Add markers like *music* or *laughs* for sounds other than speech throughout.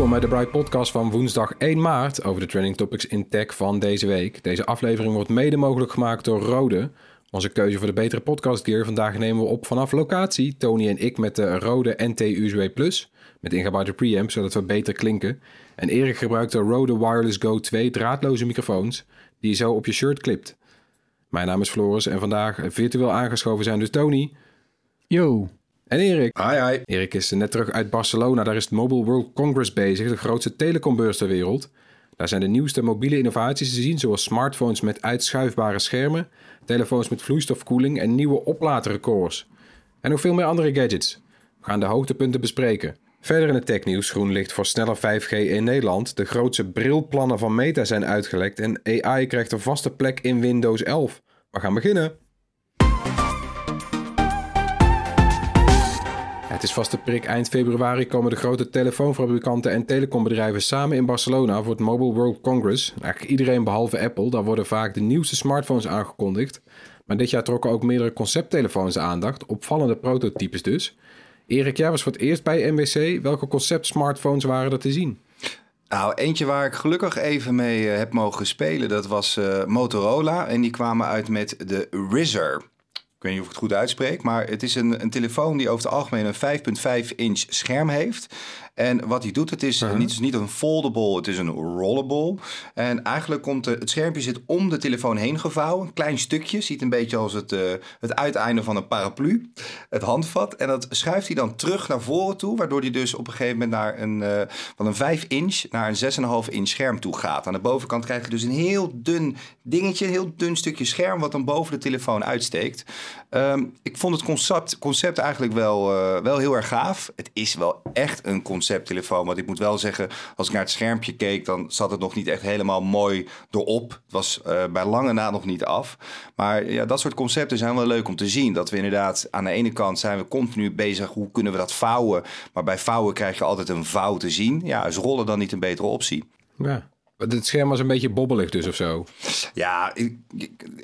Welkom bij de Bright Podcast van woensdag 1 maart over de trending topics in tech van deze week. Deze aflevering wordt mede mogelijk gemaakt door Rode, onze keuze voor de betere podcast gear. Vandaag nemen we op vanaf locatie, Tony en ik met de Rode NT USW Plus, met ingebouwde preamp, zodat we beter klinken. En Erik gebruikt de Rode Wireless Go 2 draadloze microfoons, die je zo op je shirt clipt. Mijn naam is Floris en vandaag virtueel aangeschoven zijn dus Tony. Yo. En Erik. Hi, hi. Erik is net terug uit Barcelona. Daar is het Mobile World Congress bezig, de grootste telecombeurs ter wereld. Daar zijn de nieuwste mobiele innovaties te zien, zoals smartphones met uitschuifbare schermen, telefoons met vloeistofkoeling en nieuwe oplaadrecords. En nog veel meer andere gadgets. We gaan de hoogtepunten bespreken. Verder in het technieuws, groen licht voor sneller 5G in Nederland. De grootste brilplannen van Meta zijn uitgelekt en AI krijgt een vaste plek in Windows 11. We gaan beginnen. Het is vaste prik. Eind februari komen de grote telefoonfabrikanten en telecombedrijven samen in Barcelona voor het Mobile World Congress. Eigenlijk iedereen behalve Apple. Daar worden vaak de nieuwste smartphones aangekondigd. Maar dit jaar trokken ook meerdere concepttelefoons aandacht. Opvallende prototypes dus. Erik, jij was voor het eerst bij MWC. Welke concept smartphones waren er te zien? Nou, eentje waar ik gelukkig even mee uh, heb mogen spelen, dat was uh, Motorola. En die kwamen uit met de Rizzer. Ik weet niet of ik het goed uitspreek, maar het is een, een telefoon die over het algemeen een 5,5 inch scherm heeft. En wat hij doet, het is uh-huh. niet, is niet een foldable, het is een rollable. En eigenlijk komt de, het schermpje zit om de telefoon heen gevouwen. Een klein stukje, ziet een beetje als het, uh, het uiteinde van een paraplu. Het handvat. En dat schuift hij dan terug naar voren toe. Waardoor hij dus op een gegeven moment naar een, uh, van een 5 inch naar een 6,5 inch scherm toe gaat. Aan de bovenkant krijg je dus een heel dun dingetje. Een heel dun stukje scherm wat dan boven de telefoon uitsteekt. Um, ik vond het concept, concept eigenlijk wel, uh, wel heel erg gaaf. Het is wel echt een concepttelefoon. Want ik moet wel zeggen, als ik naar het schermpje keek, dan zat het nog niet echt helemaal mooi erop. Het was uh, bij lange na nog niet af. Maar ja, dat soort concepten zijn wel leuk om te zien. Dat we inderdaad aan de ene kant zijn we continu bezig, hoe kunnen we dat vouwen? Maar bij vouwen krijg je altijd een vouw te zien. Ja, is rollen dan niet een betere optie? Ja. Het scherm was een beetje bobbelig dus of zo. Ja,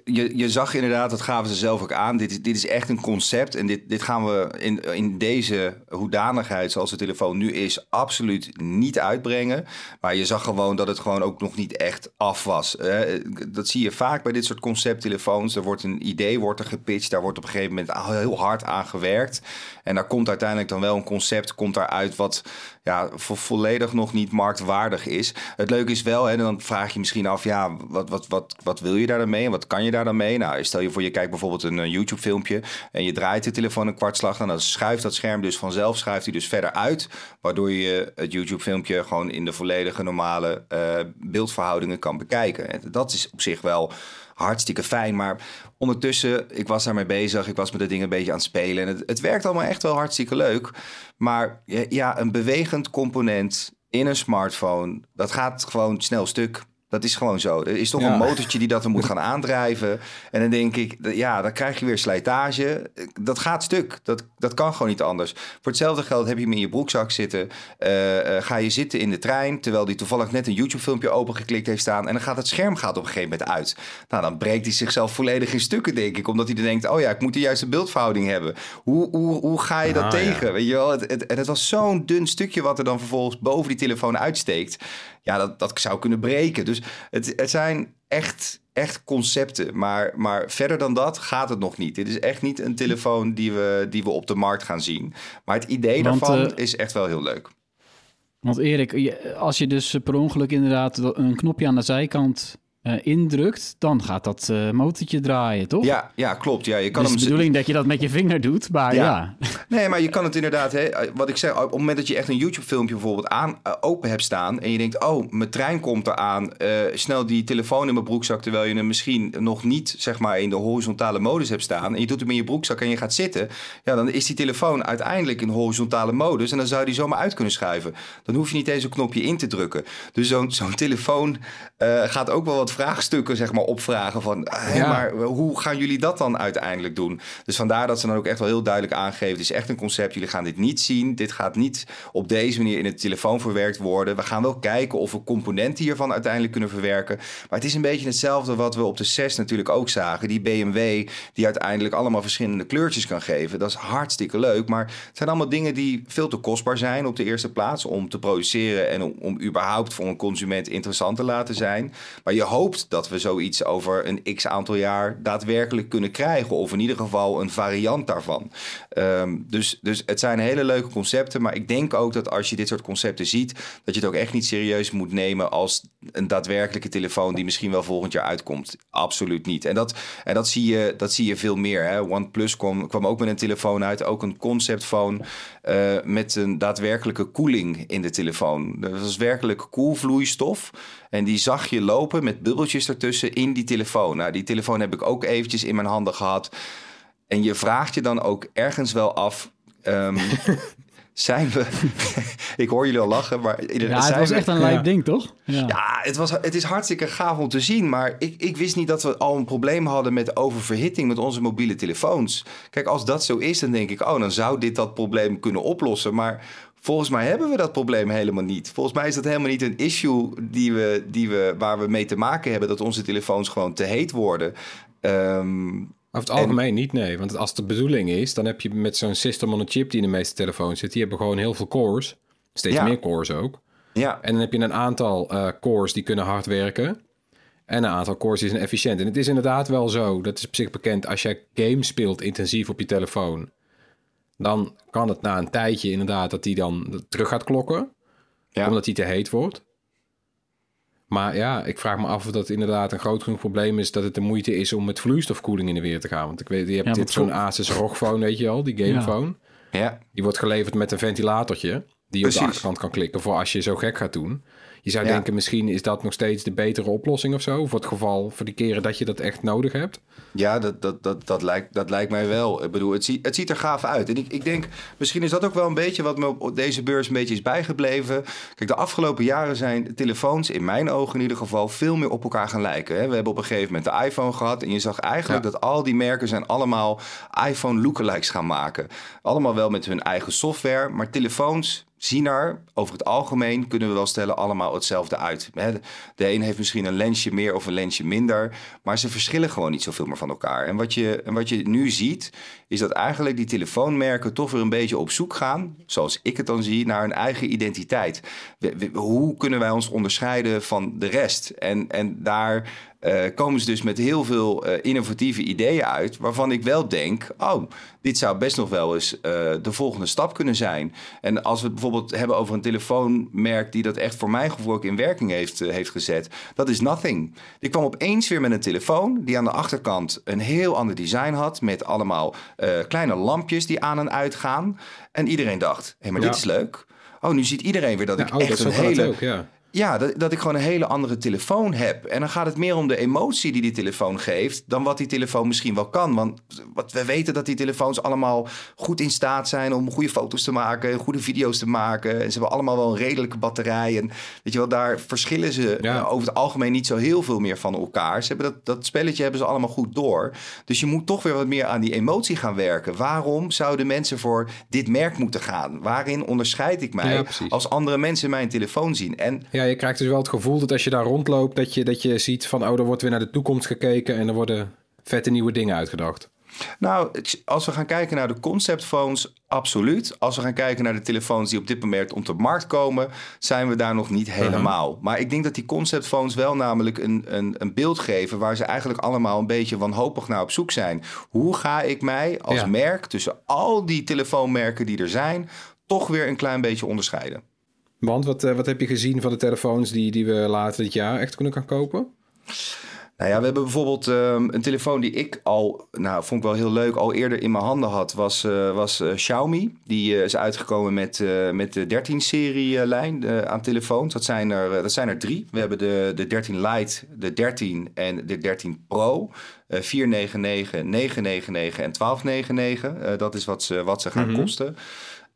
je, je zag inderdaad, dat gaven ze zelf ook aan. Dit, dit is echt een concept. En dit, dit gaan we in, in deze hoedanigheid zoals de telefoon nu is... absoluut niet uitbrengen. Maar je zag gewoon dat het gewoon ook nog niet echt af was. Dat zie je vaak bij dit soort concepttelefoons. Er wordt een idee wordt er gepitcht. Daar wordt op een gegeven moment heel hard aan gewerkt. En daar komt uiteindelijk dan wel een concept komt daaruit... wat ja, volledig nog niet marktwaardig is. Het leuke is wel, en dan vraag je misschien af, ja, wat, wat, wat, wat wil je daar dan mee en wat kan je daar dan mee? Nou, stel je voor, je kijkt bijvoorbeeld een, YouTube-filmpje en je draait de telefoon een kwartslag, dan schuift dat scherm dus vanzelf, schuift hij dus verder uit, waardoor je het YouTube-filmpje gewoon in de volledige normale uh, beeldverhoudingen kan bekijken. En dat is op zich wel hartstikke fijn. Maar ondertussen, ik was daarmee bezig. Ik was met de dingen een beetje aan het spelen. En het, het werkt allemaal echt wel hartstikke leuk. Maar ja, een bewegend component in een smartphone, dat gaat gewoon snel stuk. Dat is gewoon zo. Er is toch ja. een motortje die dat er moet gaan aandrijven. En dan denk ik, ja, dan krijg je weer slijtage. Dat gaat stuk. Dat, dat kan gewoon niet anders. Voor hetzelfde geld heb je hem in je broekzak zitten. Uh, uh, ga je zitten in de trein, terwijl die toevallig net een YouTube-filmpje opengeklikt heeft staan. En dan gaat het scherm gaat op een gegeven moment uit. Nou, dan breekt hij zichzelf volledig in stukken, denk ik. Omdat hij dan denkt, oh ja, ik moet de juiste beeldverhouding hebben. Hoe, hoe, hoe ga je dat ah, tegen? Ja. Weet je wel? Het, het, en het was zo'n dun stukje wat er dan vervolgens boven die telefoon uitsteekt ja, dat, dat zou kunnen breken. Dus het, het zijn echt, echt concepten. Maar, maar verder dan dat gaat het nog niet. Dit is echt niet een telefoon die we, die we op de markt gaan zien. Maar het idee Want, daarvan uh, is echt wel heel leuk. Want Erik, als je dus per ongeluk inderdaad een knopje aan de zijkant eh, indrukt, dan gaat dat uh, motortje draaien, toch? Ja, ja klopt. Ja, je kan dus hem... de bedoeling dat je dat met je vinger doet, maar ja. *laughs* Nee, maar je kan het inderdaad, hè, wat ik zeg, op het moment dat je echt een YouTube-filmpje bijvoorbeeld aan, open hebt staan en je denkt, oh, mijn trein komt eraan, snel die telefoon in mijn broekzak, terwijl je hem misschien nog niet, zeg maar, in de horizontale modus hebt staan en je doet hem in je broekzak en je gaat zitten, ja, dan is die telefoon uiteindelijk in horizontale modus en dan zou die zomaar uit kunnen schuiven. Dan hoef je niet eens een knopje in te drukken. Dus zo'n zo'n telefoon gaat ook wel wat vraagstukken zeg maar, opvragen van... Hey, maar hoe gaan jullie dat dan uiteindelijk doen? Dus vandaar dat ze dan ook echt wel heel duidelijk aangeven... het is echt een concept, jullie gaan dit niet zien. Dit gaat niet op deze manier in de telefoon verwerkt worden. We gaan wel kijken of we componenten hiervan uiteindelijk kunnen verwerken. Maar het is een beetje hetzelfde wat we op de 6 natuurlijk ook zagen. Die BMW die uiteindelijk allemaal verschillende kleurtjes kan geven. Dat is hartstikke leuk, maar het zijn allemaal dingen die veel te kostbaar zijn op de eerste plaats... om te produceren en om, om überhaupt voor een consument interessant te laten zijn. Maar je hoopt dat we zoiets over een x aantal jaar daadwerkelijk kunnen krijgen. Of in ieder geval een variant daarvan. Um, dus, dus het zijn hele leuke concepten. Maar ik denk ook dat als je dit soort concepten ziet, dat je het ook echt niet serieus moet nemen als een daadwerkelijke telefoon die misschien wel volgend jaar uitkomt. Absoluut niet. En dat, en dat, zie, je, dat zie je veel meer. Hè. OnePlus kwam, kwam ook met een telefoon uit, ook een conceptphone uh, met een daadwerkelijke koeling in de telefoon. Dat was werkelijk koelvloeistof. En die zag je lopen met bubbeltjes ertussen in die telefoon. Nou, die telefoon heb ik ook eventjes in mijn handen gehad. En je vraagt je dan ook ergens wel af. Um, *laughs* zijn we. *laughs* ik hoor jullie al lachen, maar. Ja, het was echt een lijp ding, toch? Ja, ja het, was, het is hartstikke gaaf om te zien. Maar ik, ik wist niet dat we al een probleem hadden met oververhitting met onze mobiele telefoons. Kijk, als dat zo is, dan denk ik, oh, dan zou dit dat probleem kunnen oplossen. Maar Volgens mij hebben we dat probleem helemaal niet. Volgens mij is dat helemaal niet een issue die we, die we, waar we mee te maken hebben, dat onze telefoons gewoon te heet worden. Um, over het algemeen niet, nee. Want als de bedoeling is, dan heb je met zo'n system on a chip die in de meeste telefoons zit, die hebben gewoon heel veel cores. Steeds meer cores ook. Ja. En dan heb je een aantal uh, cores die kunnen hard werken. En een aantal cores die zijn efficiënt. En het is inderdaad wel zo, dat is op zich bekend, als jij games speelt intensief op je telefoon, dan kan het na een tijdje inderdaad dat die dan terug gaat klokken. Ja. Omdat die te heet wordt. Maar ja, ik vraag me af of dat inderdaad een groot genoeg probleem is... dat het de moeite is om met vloeistofkoeling in de weer te gaan. Want ik weet, je hebt dit zo'n Asus ROG phone, weet je al, die gamephone. Ja. Die wordt geleverd met een ventilatortje... die je op de achterkant kan klikken voor als je zo gek gaat doen. Je zou denken, misschien is dat nog steeds de betere oplossing of zo. Voor het geval, voor die keren dat je dat echt nodig hebt. Ja, dat, dat, dat, dat, lijkt, dat lijkt mij wel. Ik bedoel, het, ziet, het ziet er gaaf uit. En ik, ik denk, misschien is dat ook wel een beetje wat me op deze beurs een beetje is bijgebleven. Kijk, de afgelopen jaren zijn telefoons, in mijn ogen in ieder geval, veel meer op elkaar gaan lijken. We hebben op een gegeven moment de iPhone gehad. En je zag eigenlijk dat al die merken zijn allemaal iPhone lookalikes gaan maken. Allemaal wel met hun eigen software. Maar telefoons zien er over het algemeen, kunnen we wel stellen, allemaal hetzelfde uit. De een heeft misschien een lensje meer of een lensje minder, maar ze verschillen gewoon niet zoveel meer van elkaar. En wat je, en wat je nu ziet, is dat eigenlijk die telefoonmerken toch weer een beetje op zoek gaan, zoals ik het dan zie, naar hun eigen identiteit. hoe kunnen wij ons onderscheiden van de rest? En, en daar uh, komen ze dus met heel veel uh, innovatieve ideeën uit. Waarvan ik wel denk: oh, dit zou best nog wel eens uh, de volgende stap kunnen zijn. En als we het bijvoorbeeld hebben over een telefoonmerk die dat echt voor mijn gevoel ook in werking heeft, heeft gezet, dat is Nothing. Die kwam opeens weer met een telefoon die aan de achterkant een heel ander design had. Met allemaal kleine lampjes die aan en uit gaan. En iedereen dacht: hé, hey, maar dit is leuk. Oh, nu ziet iedereen weer dat ik oh, echt een hele. Ook, ja ja, dat, dat ik gewoon een hele andere telefoon heb. En dan gaat het meer om de emotie die die telefoon geeft... dan wat die telefoon misschien wel kan. Want wat we weten dat die telefoons allemaal goed in staat zijn... om goede foto's te maken, goede video's te maken. En ze hebben allemaal wel een redelijke batterij. En weet je wel, daar verschillen ze eh, over het algemeen niet zo heel veel meer van elkaar. Ze hebben dat, dat spelletje hebben ze allemaal goed door. Dus je moet toch weer wat meer aan die emotie gaan werken. Waarom zouden mensen voor dit merk moeten gaan? Waarin onderscheid ik mij als andere mensen mijn telefoon zien? En ja, je krijgt dus wel het gevoel dat als je daar rondloopt, dat je, dat je ziet van, oh, er wordt weer naar de toekomst gekeken en er worden vette nieuwe dingen uitgedacht. Nou, als we gaan kijken naar de conceptphones, absoluut. Als we gaan kijken naar de telefoons die op dit moment op de markt komen, zijn we daar nog niet uh-huh. helemaal. Maar ik denk dat die conceptphones wel namelijk een, een, een beeld geven waar ze eigenlijk allemaal een beetje wanhopig naar op zoek zijn. Hoe ga ik mij als merk tussen al die telefoonmerken die er zijn, toch weer een klein beetje onderscheiden? Want wat, eh, wat heb je gezien van de telefoons die, die we later dit jaar echt kunnen gaan kopen? Nou ja, we hebben bijvoorbeeld ehm, een telefoon die ik al, nou, vond ik wel heel leuk, al eerder in mijn handen had, was, eh, was eh, Xiaomi. Die is uitgekomen met, met de 13-serie lijn aan telefoons. Dat zijn, er, dat zijn er drie. We hebben de, de 13 Lite, de 13 en de 13 Pro. Eh 499, 999 en 1299. Eh, dat is wat ze, wat ze gaan Mhm. kosten.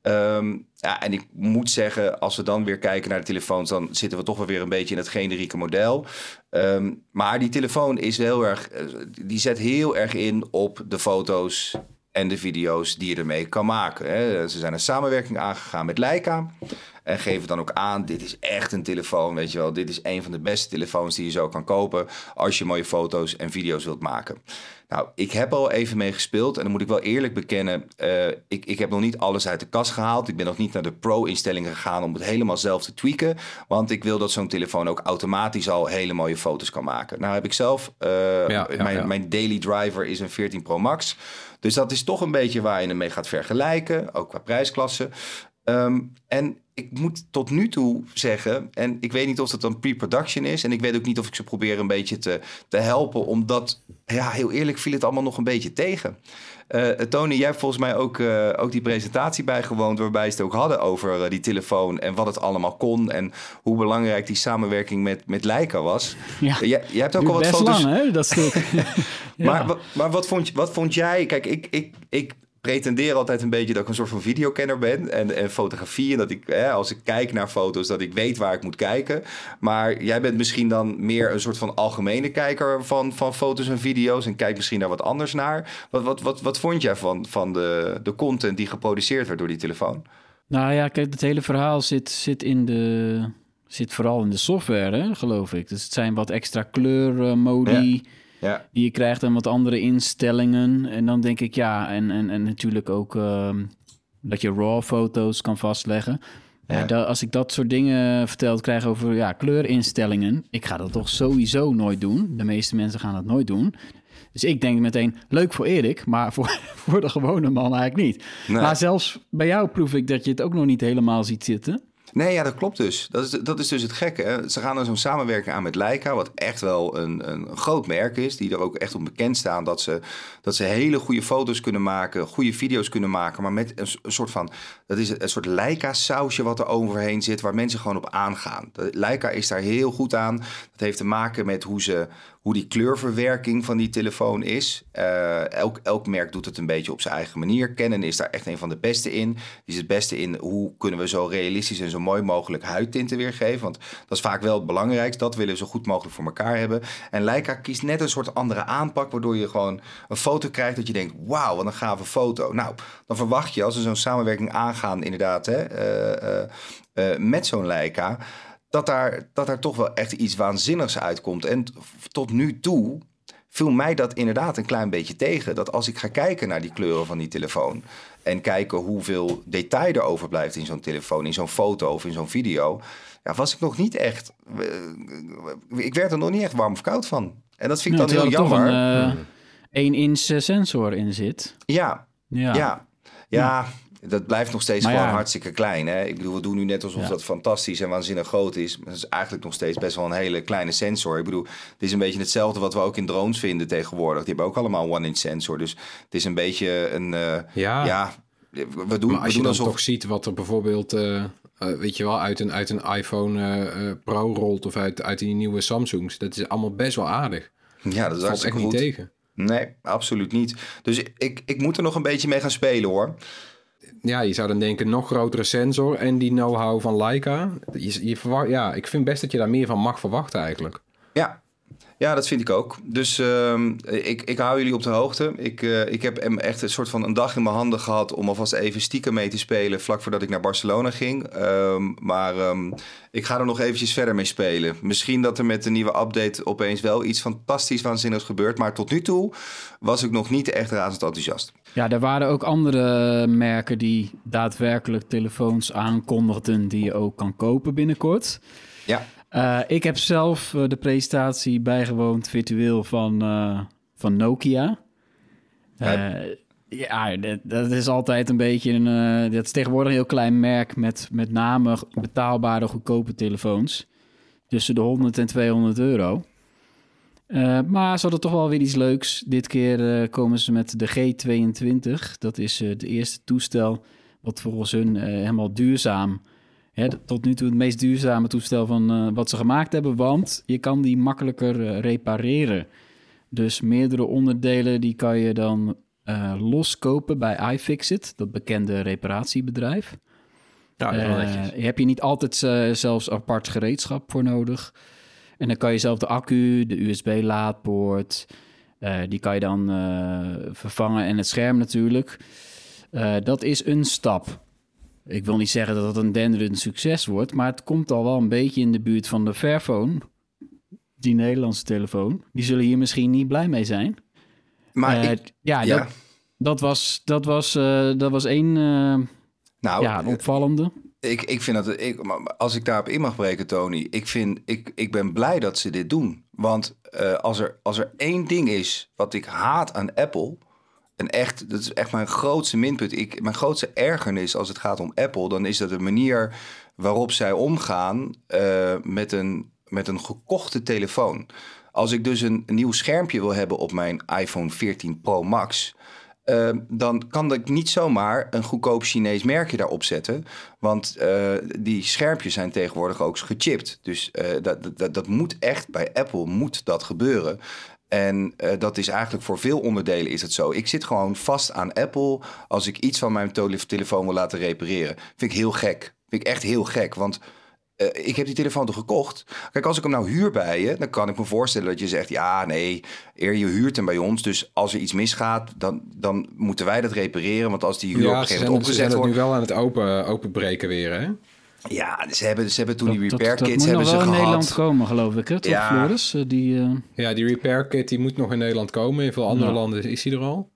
Ehm, ja, en ik moet zeggen, als we dan weer kijken naar de telefoons, dan zitten we toch wel weer een beetje in het generieke model. Ehm, maar die telefoon is heel erg, eh, die zet heel erg in op de foto's en de video's die je ermee kan maken. Hè. Ze zijn een samenwerking aangegaan met Leica. En geven dan ook aan, dit is echt een telefoon, weet je wel. Dit is een van de beste telefoons die je zo kan kopen... als je mooie foto's en video's wilt maken. Nou, ik heb al even mee gespeeld en dan moet ik wel eerlijk bekennen... eh, ik, ik heb nog niet alles uit de kast gehaald. Ik ben nog niet naar de pro-instellingen gegaan om het helemaal zelf te tweaken. Want ik wil dat zo'n telefoon ook automatisch al hele mooie foto's kan maken. Nou heb ik zelf, eh, Ja, ja, mijn, ja. mijn daily driver is een 14 Pro Max... Dus dat is toch een beetje waar je hem mee gaat vergelijken, ook qua prijsklasse. Ehm, en ik moet tot nu toe zeggen, en ik weet niet of dat dan pre-production is, en ik weet ook niet of ik ze probeer een beetje te, te helpen, omdat, ja, heel eerlijk viel het allemaal nog een beetje tegen. Eh, Tony, jij hebt volgens mij ook, eh, ook die presentatie bijgewoond, waarbij ze het ook hadden over eh, die telefoon en wat het allemaal kon en hoe belangrijk die samenwerking met, met Leica was. Ja. Jij, jij hebt ook al wat best foto's. lang, hè, dat *laughs* stuk. Ja. Maar, maar wat, vond, je- wat vond jij? Kijk, ik, ik, ik pretendeer altijd een beetje dat ik een soort van videokenner ben. En, en fotografie. En dat ik, hè, als ik kijk naar foto's, dat ik weet waar ik moet kijken. Maar jij bent misschien dan meer een soort van algemene kijker van, van foto's en video's. En kijkt misschien daar wat anders naar. Wat, wat, wat, wat vond jij van, van de, de content die geproduceerd werd door die telefoon? Nou ja, kijk, het hele verhaal zit, zit, in de, zit vooral in de software, hè, geloof ik. Dus het zijn wat extra kleurmodi Ja, die je krijgt en wat andere instellingen. En dan denk ik, ja, en, en, en natuurlijk ook ehm, dat je RAW-foto's kan vastleggen. Ja. Ja. da- als ik dat soort dingen verteld krijg over ja, kleurinstellingen, ik ga dat toch sowieso nooit doen. De meeste mensen gaan dat nooit doen. Dus ik denk meteen, leuk voor Erik, maar voor, *laughs* voor de gewone man eigenlijk niet. Nee. Maar zelfs bij jou proef ik dat je het ook nog niet helemaal ziet zitten. Nee, ja, dat klopt dus. Dat is, dat is dus het gekke. Ze gaan er zo'n samenwerking aan met Leica, wat echt wel een, een groot merk is. Die er ook echt op bekend staan dat ze, dat ze hele goede foto's kunnen maken, goede video's kunnen maken. Maar met een, soort van, dat is een soort Leica-sausje wat er overheen zit, waar mensen gewoon op aangaan. Leica is daar heel goed aan. Dat heeft te maken met hoe, ze, hoe die kleurverwerking van die telefoon is. Eh, elk, elk merk doet het een beetje op zijn eigen manier. Canon is daar echt een van de beste in. Die is het beste in hoe kunnen we zo realistisch en zo mooi mogelijk huidtinten weergeven. Want dat is vaak wel het belangrijkste. Dat willen we zo goed mogelijk voor elkaar hebben. En Leica kiest net een soort andere aanpak, waardoor je gewoon een foto krijgt dat je denkt, wauw, wat een gave foto. Nou, dan verwacht je als we zo'n samenwerking aangaan, inderdaad, hè, eh, eh, met zo'n Leica, dat daar, dat daar toch wel echt iets waanzinnigs uitkomt. En tot nu toe viel mij dat inderdaad een klein beetje tegen. Dat als ik ga kijken naar die kleuren van die telefoon... en kijken hoeveel detail er overblijft in zo'n telefoon... in zo'n foto of in zo'n video... Ja, was ik nog niet echt... eh, Ik werd er nog niet echt warm of koud van. En dat vind ik dan heel terwijl er toch jammer. een eh 1 inch eh, sensor in zit. Ja, Ja. ja. ja. Dat blijft nog steeds Maar gewoon ja. hartstikke klein. Hè? Ik bedoel, we doen nu net alsof Ja. dat fantastisch en waanzinnig groot is. Maar het is eigenlijk nog steeds best wel een hele kleine sensor. Ik bedoel, het is een beetje hetzelfde wat we ook in drones vinden tegenwoordig. Die hebben ook allemaal een one-inch sensor. Dus het is een beetje een... eh, Ja. ja, we doen, Maar we als je doen alsof... toch ziet wat er bijvoorbeeld, eh, eh, weet je wel, uit een, uit een iPhone eh, eh, Pro rolt of uit, uit die nieuwe Samsungs. Dat is allemaal best wel aardig. Ja, dat is Dat valt echt hartstikke niet goed. tegen. Nee, absoluut niet. Dus ik, ik moet er nog een beetje mee gaan spelen hoor. Ja, je zou dan denken, nog grotere sensor en die know-how van Leica. Je, je ja, ik vind best dat je daar meer van mag verwachten eigenlijk. Ja. Ja, dat vind ik ook. Dus ehm, ik, ik hou jullie op de hoogte. Ik, eh, ik heb echt een soort van een dag in mijn handen gehad om alvast even stiekem mee te spelen vlak voordat ik naar Barcelona ging. Ehm, maar ehm, ik ga er nog eventjes verder mee spelen. Misschien dat er met de nieuwe update opeens wel iets fantastisch waanzinnigs gebeurt. Maar tot nu toe was ik nog niet echt razend enthousiast. Ja, er waren ook andere merken die daadwerkelijk telefoons aankondigden die je ook kan kopen binnenkort. Ja, Eh, ik heb zelf eh, de presentatie bijgewoond virtueel van, eh, van Nokia. Ja. Ja, dat, dat is altijd een beetje een... dat is tegenwoordig een heel klein merk met met name betaalbare, goedkope telefoons. Tussen de 100 en 200 euro. Uh, maar ze hadden toch wel weer iets leuks. Dit keer uh, komen ze met de G22. Dat is uh, het eerste toestel wat volgens hun helemaal duurzaam... Hè, tot nu toe het meest duurzame toestel van wat ze gemaakt hebben. Want je kan die makkelijker repareren. Dus meerdere onderdelen die kan je dan loskopen bij iFixit. Dat bekende reparatiebedrijf. Ja, dat uh, heb je niet altijd zelfs apart gereedschap voor nodig. En dan kan je zelf de accu, de USB-laadpoort, uh, die kan je dan vervangen en het scherm natuurlijk. dat is een stap. Ik wil niet zeggen dat het een denderend succes wordt, maar het komt al wel een beetje in de buurt van de Fairphone. Die Nederlandse telefoon. Die zullen hier misschien niet blij mee zijn. Maar ik, ja, ja. Dat, dat, was, dat, was, dat was één nou, ja, opvallende. Ik, ik vind dat, ik, als ik daarop in mag breken, Tony, ik, vind, ik, ik ben blij dat ze dit doen. Want uh, als, er, als er één ding is wat ik haat aan Apple, en echt, dat is echt mijn grootste minpunt, ik, mijn grootste ergernis als het gaat om Apple, dan is dat de manier waarop zij omgaan uh, met, een, met een gekochte telefoon. Als ik dus een, een nieuw schermpje wil hebben op mijn iPhone 14 Pro Max, Ehm, dan kan ik niet zomaar een goedkoop Chinees merkje daarop zetten. Want uh, die schermpjes zijn tegenwoordig ook gechipt. Dus uh, dat, dat, dat moet echt, bij Apple moet dat gebeuren. En uh, dat is eigenlijk voor veel onderdelen is het zo. Ik zit gewoon vast aan Apple als ik iets van mijn telefoon wil laten repareren. Vind ik heel gek. Vind ik echt heel gek. Want uh, ik heb die telefoon toch gekocht? Kijk, als ik hem nou huur bij je, dan kan ik me voorstellen dat je zegt: ja, nee, eer je huurt hem bij ons. Dus als er iets misgaat, dan, dan moeten wij dat repareren. Want als die huur ja, op een gegeven moment opgezet wordt. Ze zijn het nu wel aan het open, openbreken weer, hè? Ja, ze hebben, ze hebben toen die repair dat, kits dat hebben ze gehad. in Nederland komen, geloof ik, hè? Toch, Ja. Floris? Eh, Die, uh... Ja, die repair kit die moet nog in Nederland komen. In veel andere Ja. landen is die er al.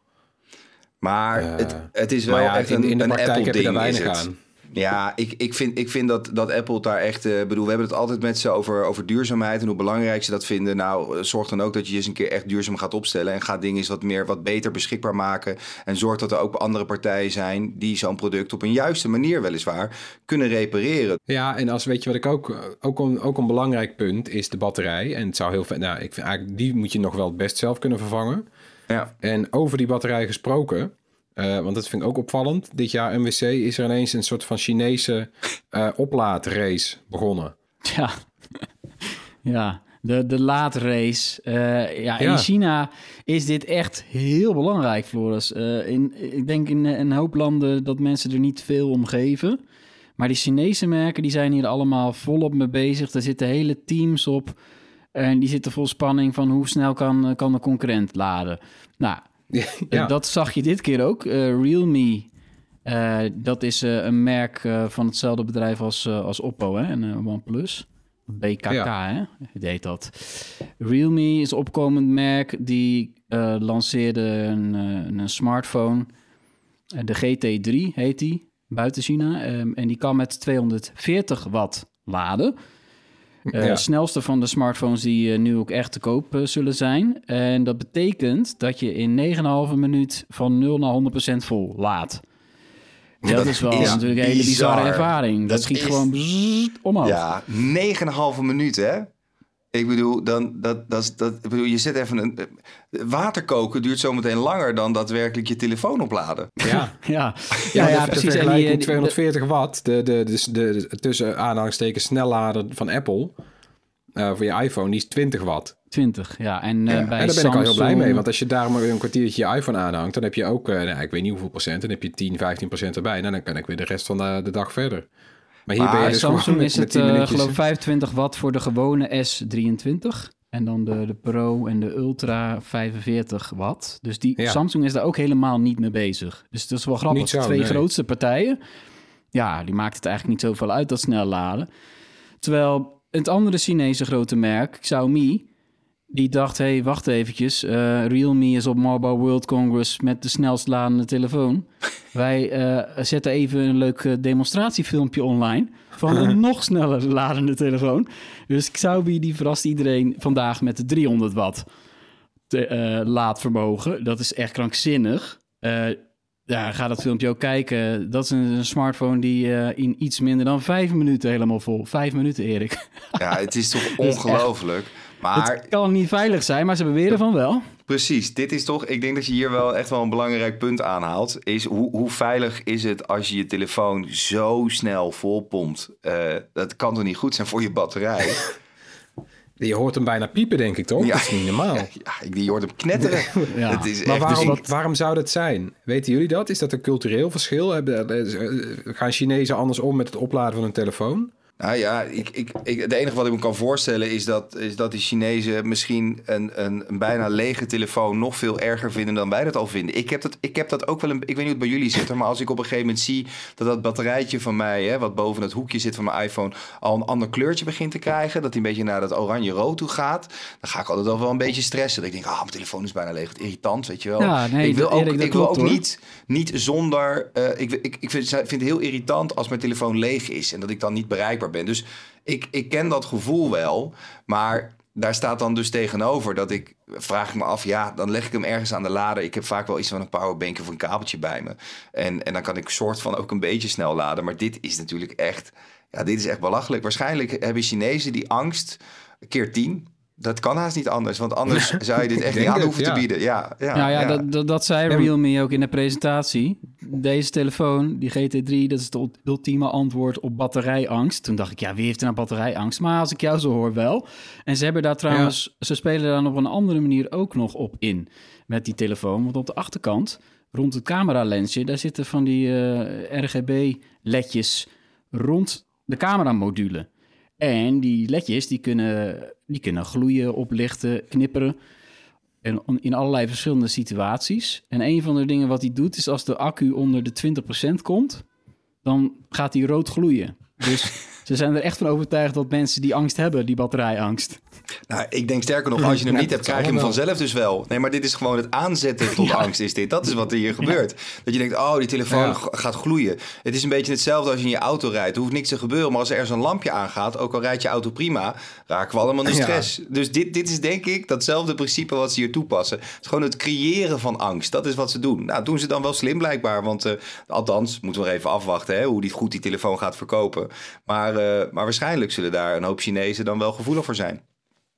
Maar Uh, het, het is wel maar ja, echt in, een, in de een praktijk heb je Apple daar ding. weinig is het. aan. Ja, ik, ik vind, ik vind dat, dat Apple daar echt... eh, bedoel, we hebben het altijd met ze over, over duurzaamheid... en hoe belangrijk ze dat vinden. Nou, eh, zorg dan ook dat je eens een keer echt duurzaam gaat opstellen... en ga dingen eens wat meer, wat beter beschikbaar maken. En zorg dat er ook andere partijen zijn... die zo'n product op een juiste manier weliswaar kunnen repareren. Ja, en als weet je wat ik ook, ook een, ook een belangrijk punt is de batterij. En het zou heel veel, nou, ik vind eigenlijk die moet je nog wel het best zelf kunnen vervangen. Ja. En over die batterij gesproken, eh, want dat vind ik ook opvallend. Dit jaar MWC is er ineens een soort van Chinese eh oplaadrace begonnen. Ja, *laughs* ja. De, de laadrace. Eh, ja, Ja. In China is dit echt heel belangrijk, Floris. In, ik denk in een hoop landen dat mensen er niet veel om geven. Maar die Chinese merken die zijn hier allemaal volop mee bezig. Er zitten hele teams op. En die zitten vol spanning van hoe snel kan, kan de concurrent laden. Nou, ja, eh, dat zag je dit keer ook. Eh, Realme, eh, dat is een merk van hetzelfde bedrijf als, als Oppo hè? en OnePlus. BKK, Ja. hè? Deed dat. Realme is een opkomend merk die lanceerde een, een smartphone. De GT3 heet die, buiten China. Ehm, en die kan met 240 watt laden. Ja. snelste van de smartphones die eh, nu ook echt te koop eh, zullen zijn. En dat betekent dat je in 9,5 minuut van 0 naar 100% vol laat. Dat, Dat is wel is natuurlijk een hele bizarre bizar. ervaring. Dat, Dat schiet is- gewoon omhoog. Ja, 9,5 minuten, hè? Ik bedoel, dan, dat, dat, dat, ik bedoel, je zet even een... Water koken duurt zometeen langer dan daadwerkelijk je telefoon opladen. Ja, *laughs* Ja, ja, ja, ja, de, precies. En die, vergelijking eh, die- 240 watt, de, de, de, de, de tussen aanhalingstekens snellader van Apple eh, voor je iPhone, die is 20 watt. 20, ja. En, eh, Ja, bij en daar ben ik al heel blij mee. Want als je daar maar een kwartiertje je iPhone aanhangt, dan heb je ook, eh, nou, ik weet niet hoeveel procent, dan heb je 10, 15 procent erbij. Nou, dan kan ik weer de rest van de, de dag verder. Maar hier Maar ben je Bij dus Samsung is het 10 minuutjes. geloof ik 25 watt voor de gewone S23. En dan de, de Pro en de Ultra 45 watt. Dus die Ja. Samsung is daar ook helemaal niet mee bezig. Dus dat is wel grappig. Zo, de twee nee. grootste partijen, ja, die maakt het eigenlijk niet zoveel uit dat snel laden. Terwijl het andere Chinese grote merk, Xiaomi, die dacht, hé, hey, wacht eventjes. eh, Realme is op Mobile World Congress met de snelst ladende telefoon. *laughs* Wij eh, zetten even een leuk eh, demonstratiefilmpje online van een *laughs* nog sneller ladende telefoon. Dus Xiaomi die verrast iedereen vandaag met de 300 watt te, laadvermogen. Dat is echt krankzinnig. Ja, ga dat filmpje ook kijken. Dat is een, een smartphone die in iets minder dan vijf minuten helemaal vol. Vijf minuten, Erik. Ja, het is toch *laughs* ongelooflijk. Maar Het kan niet veilig zijn, maar ze beweren van wel. Precies, dit is toch, ik denk dat je hier wel echt wel een belangrijk punt aanhaalt. Is hoe, hoe veilig is het als je je telefoon zo snel volpompt? Eh dat kan toch niet goed zijn voor je batterij? *laughs* Je hoort hem bijna piepen, denk ik, toch? Ja. Dat is niet normaal. *laughs* ja, ik, je hoort hem knetteren. *laughs* Ja. Is Maar echt, waarom, waarom zou dat zijn? Weten jullie dat? Is dat een cultureel verschil? Hebben- eh, Gaan Chinezen anders om met het opladen van een telefoon? Nou ja, ik, ik, ik, het enige wat ik me kan voorstellen is dat, is dat die Chinezen misschien een, een, een bijna lege telefoon nog veel erger vinden dan wij dat al vinden. Ik heb dat, ik heb dat ook wel een. Ik weet niet hoe het bij jullie zit, maar als ik op een gegeven moment zie dat dat batterijtje van mij, hè, wat boven het hoekje zit van mijn iPhone, al een ander kleurtje begint te krijgen, dat hij een beetje naar dat oranje-rood toe gaat, dan ga ik altijd al wel een beetje stressen. Dat ik denk, ah, mijn telefoon is bijna leeg. Wat irritant, weet je wel. Ja, nee, ik wil ook, Erik, ik wil ook hoor. niet, niet zonder. eh, ik, ik, ik vind, vind het heel irritant als mijn telefoon leeg is en dat ik dan niet bereikbaar Dus ik, ik ken dat gevoel wel, maar daar staat dan dus tegenover dat ik vraag ik me af, ja, dan leg ik hem ergens aan de lader. Ik heb vaak wel iets van een powerbank of een kabeltje bij me. En, en dan kan ik soort van ook een beetje snel laden. Maar dit is natuurlijk echt, ja, dit is echt belachelijk. Waarschijnlijk hebben Chinezen die angst keer tien. Dat kan haast niet anders, want anders zou je dit *laughs* echt niet aan het, hoeven ja. te bieden. Ja, ja, Nou ja, ja. Dat, dat, dat zei Realme ook in de presentatie. Deze telefoon, die GT3, dat is het ult- ultieme antwoord op batterijangst. Toen dacht ik, ja, wie heeft er nou batterijangst? Maar als ik jou zo hoor, wel. En ze hebben daar trouwens, ze spelen daar op een andere manier ook nog op in met die telefoon. Want op de achterkant, rond het cameralensje, daar zitten van die eh, RGB-ledjes rond de cameramodule. En die ledjes, die kunnen, die kunnen gloeien, oplichten, knipperen. En in allerlei verschillende situaties. En een van de dingen wat hij doet, is als de accu onder de 20% komt, dan gaat hij rood gloeien. Dus *laughs* ze zijn er echt van overtuigd dat mensen die angst hebben, die batterijangst. Nou, ik denk sterker nog, *laughs* als je hem niet hebt, krijg je hem vanzelf dus wel. Nee, maar dit is gewoon het aanzetten tot *laughs* angst, is dit. Dat is wat er hier gebeurt. Dat je denkt, oh, die telefoon Ja. gaat gloeien. Het is een beetje hetzelfde als je in je auto rijdt. Er hoeft niks te gebeuren, maar als er ergens een lampje aangaat, ook al rijdt je auto prima, raken we allemaal in Ja. stress. Dus dit, dit is denk ik datzelfde principe wat ze hier toepassen. Het is gewoon het creëren van angst. Dat is wat ze doen. Nou, doen ze dan wel slim blijkbaar, want eh, althans, moeten we nog even afwachten hè, hoe die, goed die telefoon gaat verkopen. Maar, eh, maar waarschijnlijk zullen daar een hoop Chinezen dan wel gevoelig voor zijn.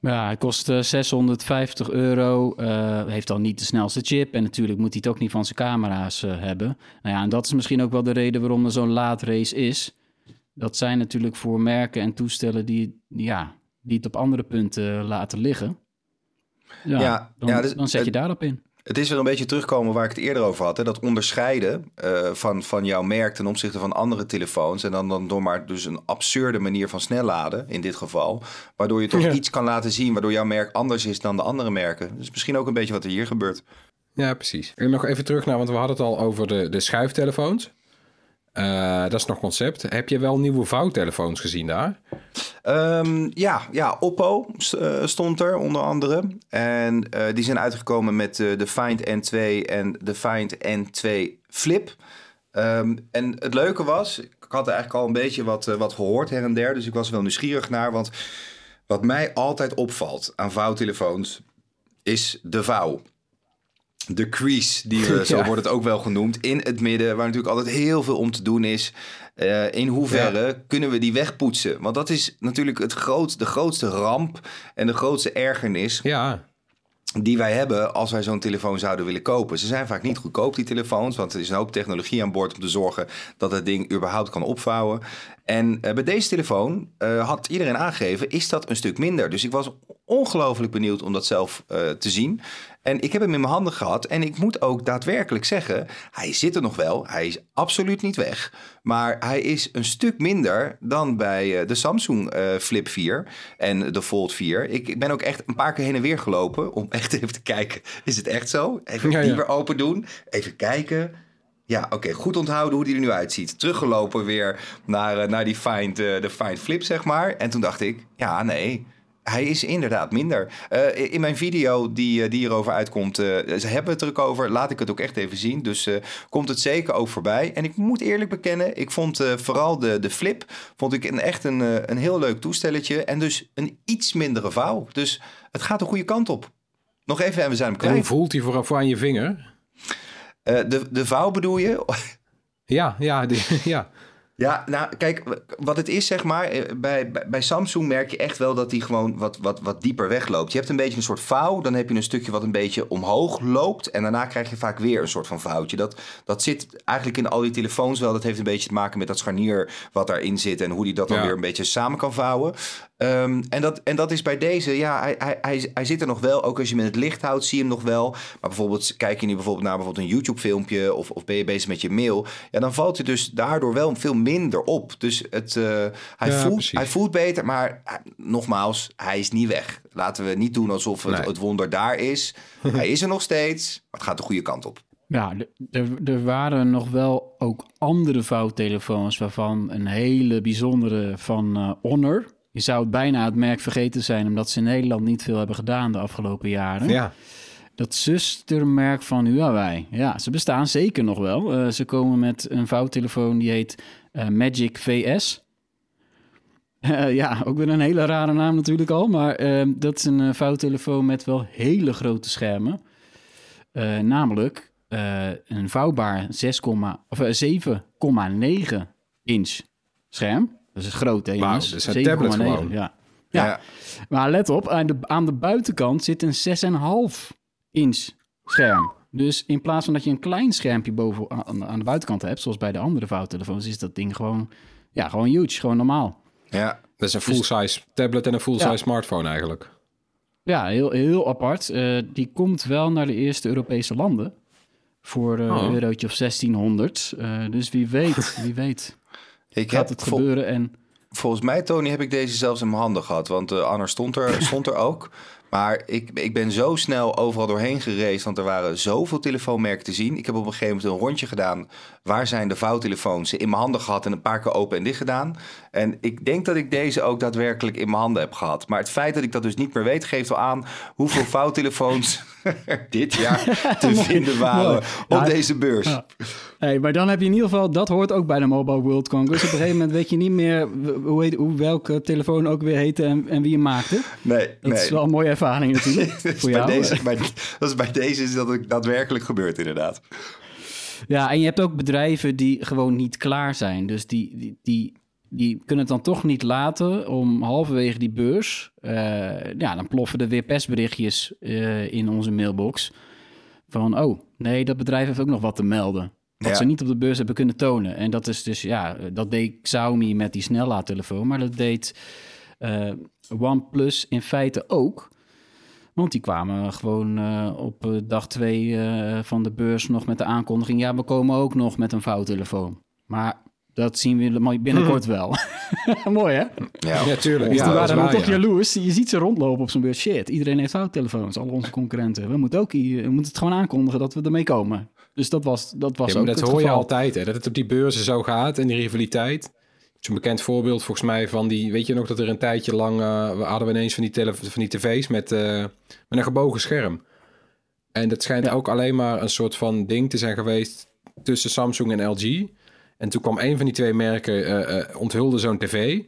Ja, hij kost eh, 650 euro. eh, heeft dan niet de snelste chip. En natuurlijk moet hij het ook niet van zijn camera's eh, hebben. Nou ja, en dat is misschien ook wel de reden waarom er zo'n laat race is. Dat zijn natuurlijk voor merken en toestellen die, ja, die het op andere punten laten liggen. Ja, Ja, dan, ja, dus dan zet je daarop in. Het is weer een beetje terugkomen waar ik het eerder over had. Hè? Dat onderscheiden eh, van, van jouw merk ten opzichte van andere telefoons. En dan, dan door maar dus een absurde manier van snel laden, in dit geval. Waardoor je toch Ja. iets kan laten zien waardoor jouw merk anders is dan de andere merken. Dus misschien ook een beetje wat er hier gebeurt. Ja, precies. En nog even terug naar, want we hadden het al over de, de schuiftelefoons. Eh, dat is nog concept. Heb je wel nieuwe vouwtelefoons gezien daar? Ehm, ja, ja, Oppo eh, stond er onder andere. En eh, die zijn uitgekomen met de Find N2 en de Find N2 Flip. Ehm, en het leuke was, ik had eigenlijk al een beetje wat, wat gehoord her en der. Dus ik was wel nieuwsgierig naar. Want wat mij altijd opvalt aan vouwtelefoons is de vouw. De crease, die we, *laughs* zo Ja. wordt het ook wel genoemd, in het midden, waar natuurlijk altijd heel veel om te doen is. Eh, in hoeverre kunnen we die wegpoetsen? Want dat is natuurlijk het groot, de grootste ramp en de grootste ergernis Ja, die wij hebben als wij zo'n telefoon zouden willen kopen. Ze zijn vaak niet goedkoop, die telefoons, want er is een hoop technologie aan boord om te zorgen dat het ding überhaupt kan opvouwen. En eh, bij deze telefoon eh, had iedereen aangegeven, is dat een stuk minder. Dus ik was ongelooflijk benieuwd om dat zelf eh, te zien. En ik heb hem in mijn handen gehad en ik moet ook daadwerkelijk zeggen, hij zit er nog wel. Hij is absoluut niet weg, maar hij is een stuk minder dan bij eh, de Samsung eh, Flip 4 en de Fold 4. Ik, ben ook echt een paar keer heen en weer gelopen om *laughs* echt even te kijken, is het echt zo? Even Ja, die weer open doen, even kijken. Ja, oké, goed onthouden hoe die er nu uitziet. Teruggelopen weer naar, eh, naar die Find, de Find Flip, zeg maar. En toen dacht ik, ja, nee, hij is inderdaad minder. Eh, in mijn video die, eh, die hierover uitkomt, eh, ze hebben het er ook over. Laat ik het ook echt even zien. Dus komt het zeker ook voorbij. En ik moet eerlijk bekennen, ik vond vooral de, de Flip vond ik een, echt een, een heel leuk toestelletje. En dus een iets mindere vouw. Dus het gaat de goede kant op. Nog even en we zijn hem en hoe kwijt. voelt hij voor, voor aan je vinger? De, de vouw bedoel je? Ja, ja, die, *laughs* ja. Ja, nou kijk, wat het is zeg maar, eh, bij, bij, bij Samsung merk je echt wel dat die gewoon wat, wat, wat dieper wegloopt. Je hebt een beetje een soort vouw, dan heb je een stukje wat een beetje omhoog loopt en daarna krijg je vaak weer een soort van vouwtje. Dat, dat zit eigenlijk in al die telefoons wel, dat heeft een beetje te maken met dat scharnier wat daarin zit en hoe die dat dan Ja. weer een beetje samen kan vouwen. Ehm, en, dat, en dat is bij deze, ja, hij, hij, hij, hij zit er nog wel. Ook als je hem in het licht houdt, zie je hem nog wel. Maar bijvoorbeeld, kijk je nu bijvoorbeeld naar bijvoorbeeld een YouTube-filmpje of, of ben je bezig met je mail, ja, dan valt hij dus daardoor wel veel minder op. Dus het, eh, hij, Ja, voelt, precies. hij voelt beter, maar eh, nogmaals, hij is niet weg. Laten we niet doen alsof het, Nee. het wonder daar is. *laughs* hij is er nog steeds, maar het gaat de goede kant op. Ja, er, er waren nog wel ook andere vouwtelefoons waarvan een hele bijzondere van eh, Honor. Je zou het bijna het merk vergeten zijn, omdat ze in Nederland niet veel hebben gedaan de afgelopen jaren. Ja, Dat zustermerk van Huawei. Ja, ze bestaan zeker nog wel. Eh, ze komen met een vouwtelefoon die heet eh, Magic VS. *laughs* Eh, ja, ook weer een hele rare naam natuurlijk al. Maar eh, dat is een vouwtelefoon met wel hele grote schermen. Namelijk een vouwbaar 6, of, eh, 7,9 inch scherm. Dat is groot, hè jongens? dat is een tablet 7,9, gewoon. Ja. Ja. Maar let op, aan de, aan de buitenkant zit een 6,5 inch scherm. Dus in plaats van dat je een klein schermpje boven aan, aan de buitenkant hebt, zoals bij de andere vouwtelefoons, is dat ding gewoon, ja, gewoon huge, gewoon normaal. Ja, dat is een full-size tablet en een full-size Ja. smartphone eigenlijk. Ja, heel, heel apart. Eh, die komt wel naar de eerste Europese landen voor eh, Oh. een eurotje of 1600. Eh, dus wie weet, *laughs* wie weet ik gaat heb het gebeuren. En Volgens mij, Tony, heb ik deze zelfs in mijn handen gehad. Want de Anner stond er, *laughs* stond er ook. Maar ik, ik ben zo snel overal doorheen gereisd. Want er waren zoveel telefoonmerken te zien. Ik heb op een gegeven moment een rondje gedaan. Waar zijn de vouwtelefoons? In mijn handen gehad en een paar keer open en dicht gedaan. En ik denk dat ik deze ook daadwerkelijk in mijn handen heb gehad. Maar het feit dat ik dat dus niet meer weet, geeft wel aan hoeveel *laughs* vouwtelefoons er dit *laughs* jaar te vinden waren Mooi. op deze beurs. ja. Hey, maar dan heb je in ieder geval, dat hoort ook bij de Mobile World Congress. Op een gegeven moment weet je niet meer hoe, heet, hoe welke telefoon ook weer heette en, en wie hem maakte. Nee, Dat nee. is wel een mooie ervaring natuurlijk *laughs* Dat is voor bij jou. Deze, bij, dat is bij deze is dat ook daadwerkelijk gebeurd, inderdaad. Ja, en je hebt ook bedrijven die gewoon niet klaar zijn. Dus die, die, die, die kunnen het dan toch niet laten om halverwege die beurs... eh, ja, dan ploffen er weer persberichtjes eh, in onze mailbox. Van, oh, nee, dat bedrijf heeft ook nog wat te melden. Wat Ja. ze niet op de beurs hebben kunnen tonen. En dat is dus, ja, dat deed Xiaomi met die snellaadtelefoon. Maar dat deed eh, OnePlus in feite ook. Want die kwamen gewoon op dag twee van de beurs nog met de aankondiging... ja, we komen ook nog met een vouwtelefoon. Maar dat zien we binnenkort wel. *laughs* Mooi, hè? Ja, Ja, tuurlijk. Dus Ja, waren dan waar, toch ja. jaloers. Je ziet ze rondlopen op zo'n beurs. Shit, iedereen heeft vouwtelefoons. Al onze concurrenten. We moeten ook hier, we moeten het gewoon aankondigen dat we ermee komen. Dus dat was, dat was Ja, ook dat het hoor je altijd, hè? dat het op die beurzen zo gaat en die rivaliteit. Zo'n bekend voorbeeld volgens mij van die... Weet je nog dat er een tijdje lang... eh, we hadden we ineens van die, tele, van die tv's met, eh, met een gebogen scherm. En dat schijnt Ja. ook alleen maar een soort van ding te zijn geweest tussen Samsung en LG. En toen kwam een van die twee merken, eh, eh, onthulde zo'n tv.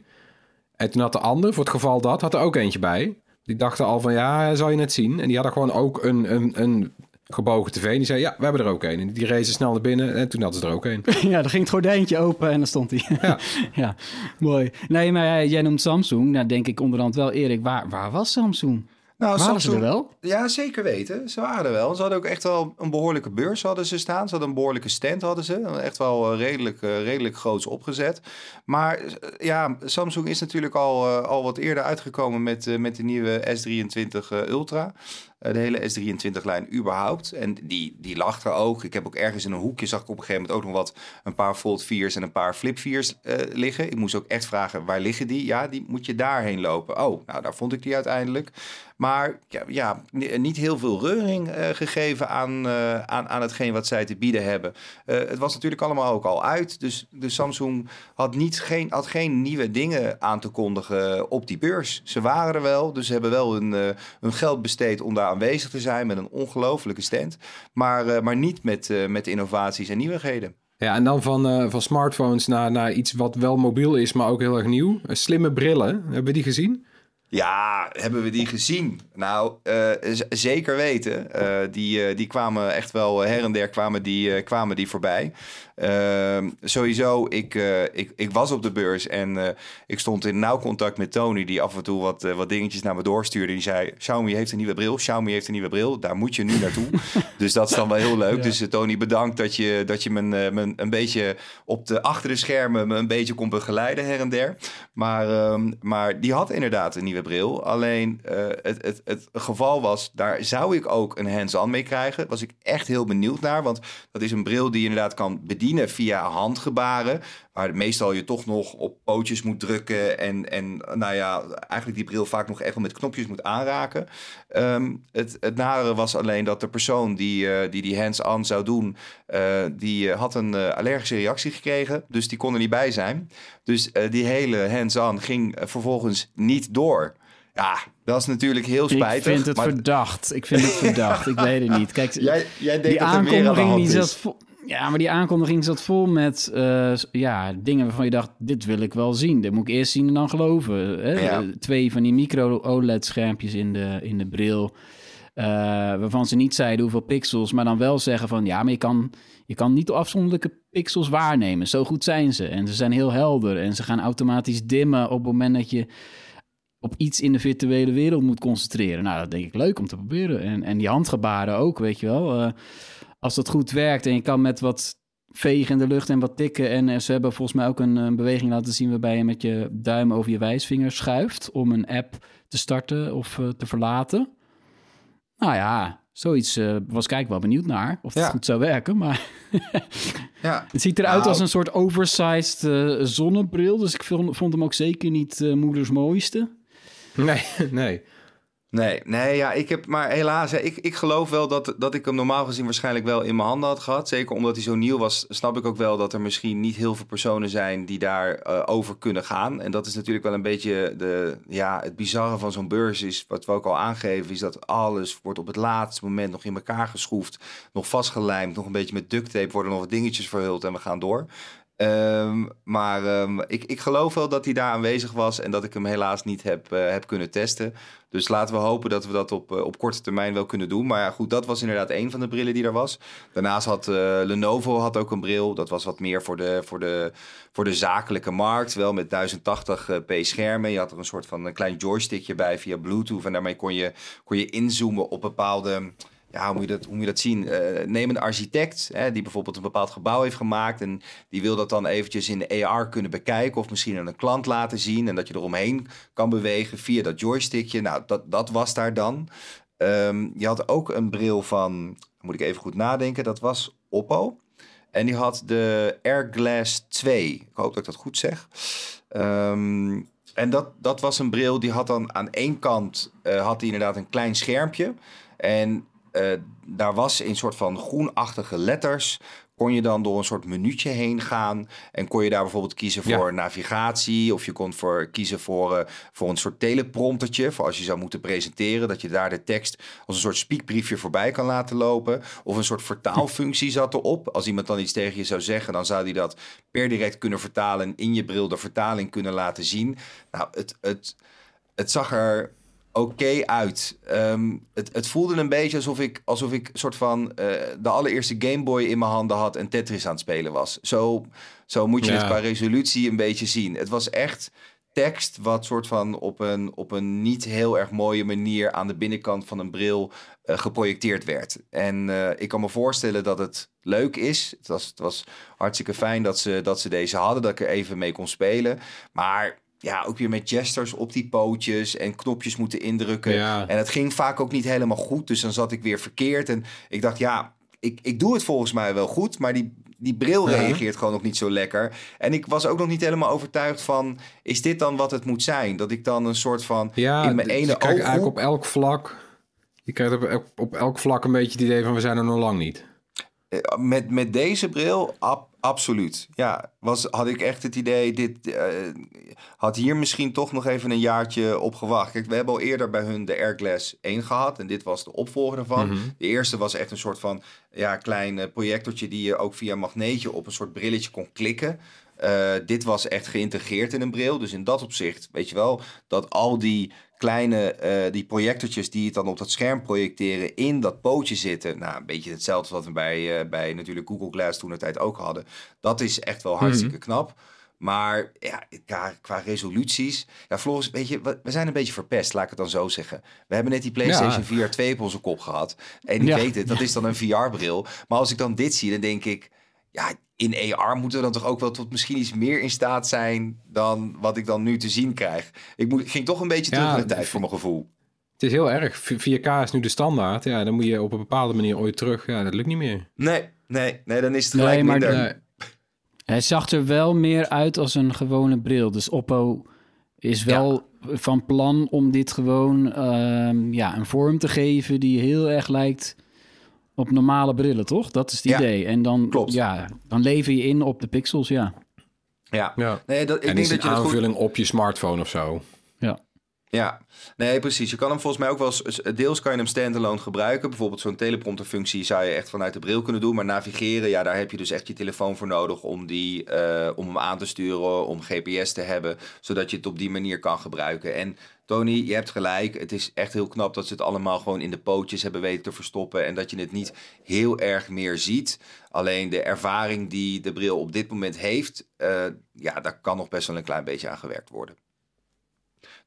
En toen had de ander, voor het geval dat, had er ook eentje bij. Die dachten al van, ja, zal je net zien. En die hadden gewoon ook een, een, een gebogen tv. En die zei, ja, we hebben er ook een. En die rezen snel naar binnen en toen hadden ze er ook een. *laughs* Ja, dan ging het gordijntje open en dan stond hij. Ja. *laughs* ja, mooi. Nee, maar jij- jij noemt Samsung. Nou, denk ik onderhand wel, Erik, waar, waar was Samsung? Nou, Waren ze er wel? Ja, zeker weten. Ze waren er wel. Ze hadden ook echt wel een behoorlijke beurs hadden ze staan. Ze hadden een behoorlijke stand hadden ze. Echt wel eh, redelijk, eh, redelijk groots opgezet. Maar eh, ja, Samsung is natuurlijk al, al wat eerder uitgekomen met, met de nieuwe S23 eh, Ultra. Eh, de hele S23-lijn überhaupt. En die, die lag er ook. Ik heb ook ergens in een hoekje, zag ik op een gegeven moment ook nog wat... een paar Fold 4's en een paar Flip 4's eh, liggen. Ik moest ook echt vragen, waar liggen die? Ja, die moet je daarheen lopen. Oh, nou, daar vond ik die uiteindelijk. Maar ja, ja ni- niet heel veel reuring eh, gegeven aan, aan, aan hetgeen wat zij te bieden hebben. Het was natuurlijk allemaal ook al uit. Dus, dus Samsung had, niet, geen, had geen nieuwe dingen aan te kondigen op die beurs. Ze waren er wel, dus ze hebben wel hun, hun geld besteed om daar aanwezig te zijn met een ongelofelijke stand. Maar, eh, maar niet met, eh, met innovaties en nieuwigheden. Ja, en dan van, eh, van smartphones naar, naar iets wat wel mobiel is, maar ook heel erg nieuw. Slimme brillen, hebben we die gezien? Ja, hebben we die gezien? Nou, uh, zeker weten. Uh, die, uh, die kwamen echt wel her en der kwamen die, kwamen die voorbij. Ehm, sowieso, ik, ik, ik was op de beurs en ik stond in nauw contact met Tony, die af en toe wat, wat dingetjes naar me doorstuurde. Die zei: Xiaomi heeft een nieuwe bril, Xiaomi heeft een nieuwe bril, daar moet je nu naartoe. *laughs* dus dat is dan wel heel leuk. Ja. Dus Tony, bedankt dat je, dat je me, me een beetje op de achter de schermen me een beetje kon begeleiden her en der. Maar, um, maar die had inderdaad een nieuwe bril. Alleen uh, het, het, het geval was, daar zou ik ook een hands-on mee krijgen. Was ik echt heel benieuwd naar. Want dat is een bril die je inderdaad kan bedienen via handgebaren. Waar meestal je toch nog op pootjes moet drukken. En, en nou ja, eigenlijk die bril vaak nog echt wel met knopjes moet aanraken. Um, het, het nare was alleen dat de persoon die uh, die, die hands-on zou doen, uh, die had een allergische reactie gekregen. Dus die kon er niet bij zijn. Dus die hele hands-on ging vervolgens niet door. Ja, dat is natuurlijk heel spijtig. Ik vind het maar... verdacht. Ik vind het verdacht. ik weet het niet. Kijk, *laughs* jij, jij denkt die dat er meer aan de hand die is. Ja, maar die aankondiging zat vol met uh, ja, dingen waarvan je dacht... dit wil ik wel zien. Dit moet ik eerst zien en dan geloven. Hè? Ja. Twee van die micro-OLED-schermpjes in de, in de bril... Uh, waarvan ze niet zeiden hoeveel pixels, maar dan wel zeggen van... ja, maar je kan, je kan niet de afzonderlijke pixels waarnemen. Zo goed zijn ze. En ze zijn heel helder. En ze gaan automatisch dimmen op het moment dat je op iets in de virtuele wereld moet concentreren. Nou, dat denk ik leuk om te proberen. En, en die handgebaren ook, weet je wel. Uh, als dat goed werkt en je kan met wat vegen in de lucht en wat tikken. En uh, ze hebben volgens mij ook een, een, beweging laten zien... waarbij je met je duim over je wijsvinger schuift... om een app te starten of uh, te verlaten. Nou ja, zoiets uh, was ik wel benieuwd naar. Of het Ja. goed zou werken, maar... *laughs* Ja. Het ziet eruit Nou. als een soort oversized eh, zonnebril. Dus ik vond, vond hem ook zeker niet eh, moeders mooiste. Nee, *laughs* nee. Nee, nee, ja, ik heb, maar helaas, ik, ik geloof wel dat, dat ik hem normaal gezien waarschijnlijk wel in mijn handen had gehad. Zeker omdat hij zo nieuw was, snap ik ook wel dat er misschien niet heel veel personen zijn die daar eh, over kunnen gaan. En dat is natuurlijk wel een beetje de, ja, het bizarre van zo'n beurs is, wat we ook al aangeven, is dat alles wordt op het laatste moment nog in elkaar geschroefd, nog vastgelijmd, nog een beetje met duct tape worden nog wat dingetjes verhuld en we gaan door. Ehm, maar ehm, ik, ik geloof wel dat hij daar aanwezig was en dat ik hem helaas niet heb, eh, heb kunnen testen. Dus laten we hopen dat we dat op, eh, op korte termijn wel kunnen doen. Maar ja, goed, dat was inderdaad een van de brillen die er was. Daarnaast had eh, Lenovo had ook een bril. Dat was wat meer voor de, voor de, voor de zakelijke markt. Wel met 1080p schermen. Je had er een soort van een klein joystickje bij via Bluetooth. En daarmee kon je, kon je inzoomen op bepaalde ja, hoe moet je dat, zien? Uh, neem een architect hè, die bijvoorbeeld een bepaald gebouw heeft gemaakt en die wil dat dan eventjes in de AR kunnen bekijken of misschien aan een klant laten zien en dat je eromheen kan bewegen via dat joystickje. Nou, dat, dat was daar dan. Um, je had ook een bril van, moet ik even goed nadenken, dat was Oppo. En die had de Airglass 2. Ik hoop dat ik dat goed zeg. Um, en dat, dat was een bril die had dan aan één kant uh, had inderdaad een klein schermpje. En uh, daar was een soort van groenachtige letters. Kon je dan door een soort minuutje heen gaan. En kon je daar bijvoorbeeld kiezen voor ja. navigatie. Of je kon voor kiezen voor, uh, voor een soort telepromptertje. Voor als je zou moeten presenteren. Dat je daar de tekst als een soort spiekbriefje voorbij kan laten lopen. Of een soort vertaalfunctie zat erop. Als iemand dan iets tegen je zou zeggen. Dan zou die dat per direct kunnen vertalen. En in je bril de vertaling kunnen laten zien. Nou, het, het, het zag er oké okay uit. Um, het, het, voelde een beetje alsof ik, alsof ik soort van uh, de allereerste Game Boy in mijn handen had en Tetris aan het spelen was. Zo, zo moet je ja. het qua resolutie een beetje zien. Het was echt tekst wat soort van op een, op een niet heel erg mooie manier aan de binnenkant van een bril uh, geprojecteerd werd. En uh, ik kan me voorstellen dat het leuk is. Het was, het was hartstikke fijn dat ze, dat ze deze hadden, dat ik er even mee kon spelen. Maar ja, ook weer met gestures op die pootjes en knopjes moeten indrukken. Ja. En het ging vaak ook niet helemaal goed. Dus dan zat ik weer verkeerd. En ik dacht, ja, ik, ik doe het volgens mij wel goed. Maar die, die bril reageert gewoon nog niet zo lekker. En ik was ook nog niet helemaal overtuigd van... is dit dan wat het moet zijn? Dat ik dan een soort van Ja, in mijn d- ene je krijgt oog... eigenlijk op elk vlak... Je krijgt op, elk- op elk vlak een beetje het idee van we zijn er nog lang niet. Eh, Met, met deze bril, ab- absoluut. Ja, was, had ik echt het idee, dit eh, had hier misschien toch nog even een jaartje op gewacht. Kijk, we hebben al eerder bij hun de Airglass 1 gehad en dit was de opvolger ervan. Mhm. De eerste was echt een soort van ja, klein eh, projectortje die je ook via een magneetje op een soort brilletje kon klikken. Eh, dit was echt geïntegreerd in een bril. Dus in dat opzicht, weet je wel, dat al die kleine eh, die projectortjes die het dan op dat scherm projecteren in dat pootje zitten. Nou, een beetje hetzelfde wat we bij, uh, bij natuurlijk Google Glass toen de tijd ook hadden. Dat is echt wel hartstikke Mhm. knap. Maar ja, qua, qua resoluties. Ja, Floris, weet je, we zijn een beetje verpest, laat ik het dan zo zeggen. We hebben net die PlayStation VR 2 op onze kop gehad. En ik Ja. weet het, dat is dan een VR-bril. Maar als ik dan dit zie, dan denk ik. Ja, in AR moeten we dan toch ook wel tot misschien iets meer in staat zijn dan wat ik dan nu te zien krijg. Ik, moet, ging toch een beetje terug Ja, in de tijd voor mijn gevoel. Het is heel erg. V- 4K is nu de standaard. Ja, dan moet je op een bepaalde manier ooit terug. Ja, dat lukt niet meer. Nee, nee, nee, dan is het Nee, gelijk maar minder. Nee. Hij zag er wel meer uit als een gewone bril. Dus Oppo is wel van plan om dit gewoon ehm, ja, een vorm te geven die heel erg lijkt op normale brillen, toch? Dat is het Ja, idee. En dan, klopt. ja, dan lever je in op de pixels, ja. Ja, Ja. nee, dat, ik en denk is dat een je dat goed... aanvulling op je smartphone of zo. Ja, Ja, nee, precies. Je kan hem volgens mij ook wel eens, deels kan je hem standalone gebruiken. Bijvoorbeeld zo'n teleprompterfunctie zou je echt vanuit de bril kunnen doen. Maar navigeren, ja, daar heb je dus echt je telefoon voor nodig om, die, eh, om hem aan te sturen, om GPS te hebben, zodat je het op die manier kan gebruiken. En Tony, je hebt gelijk. Het is echt heel knap dat ze het allemaal gewoon in de pootjes hebben weten te verstoppen. En dat je het niet heel erg meer ziet. Alleen de ervaring die de bril op dit moment heeft, eh, ja, daar kan nog best wel een klein beetje aan gewerkt worden.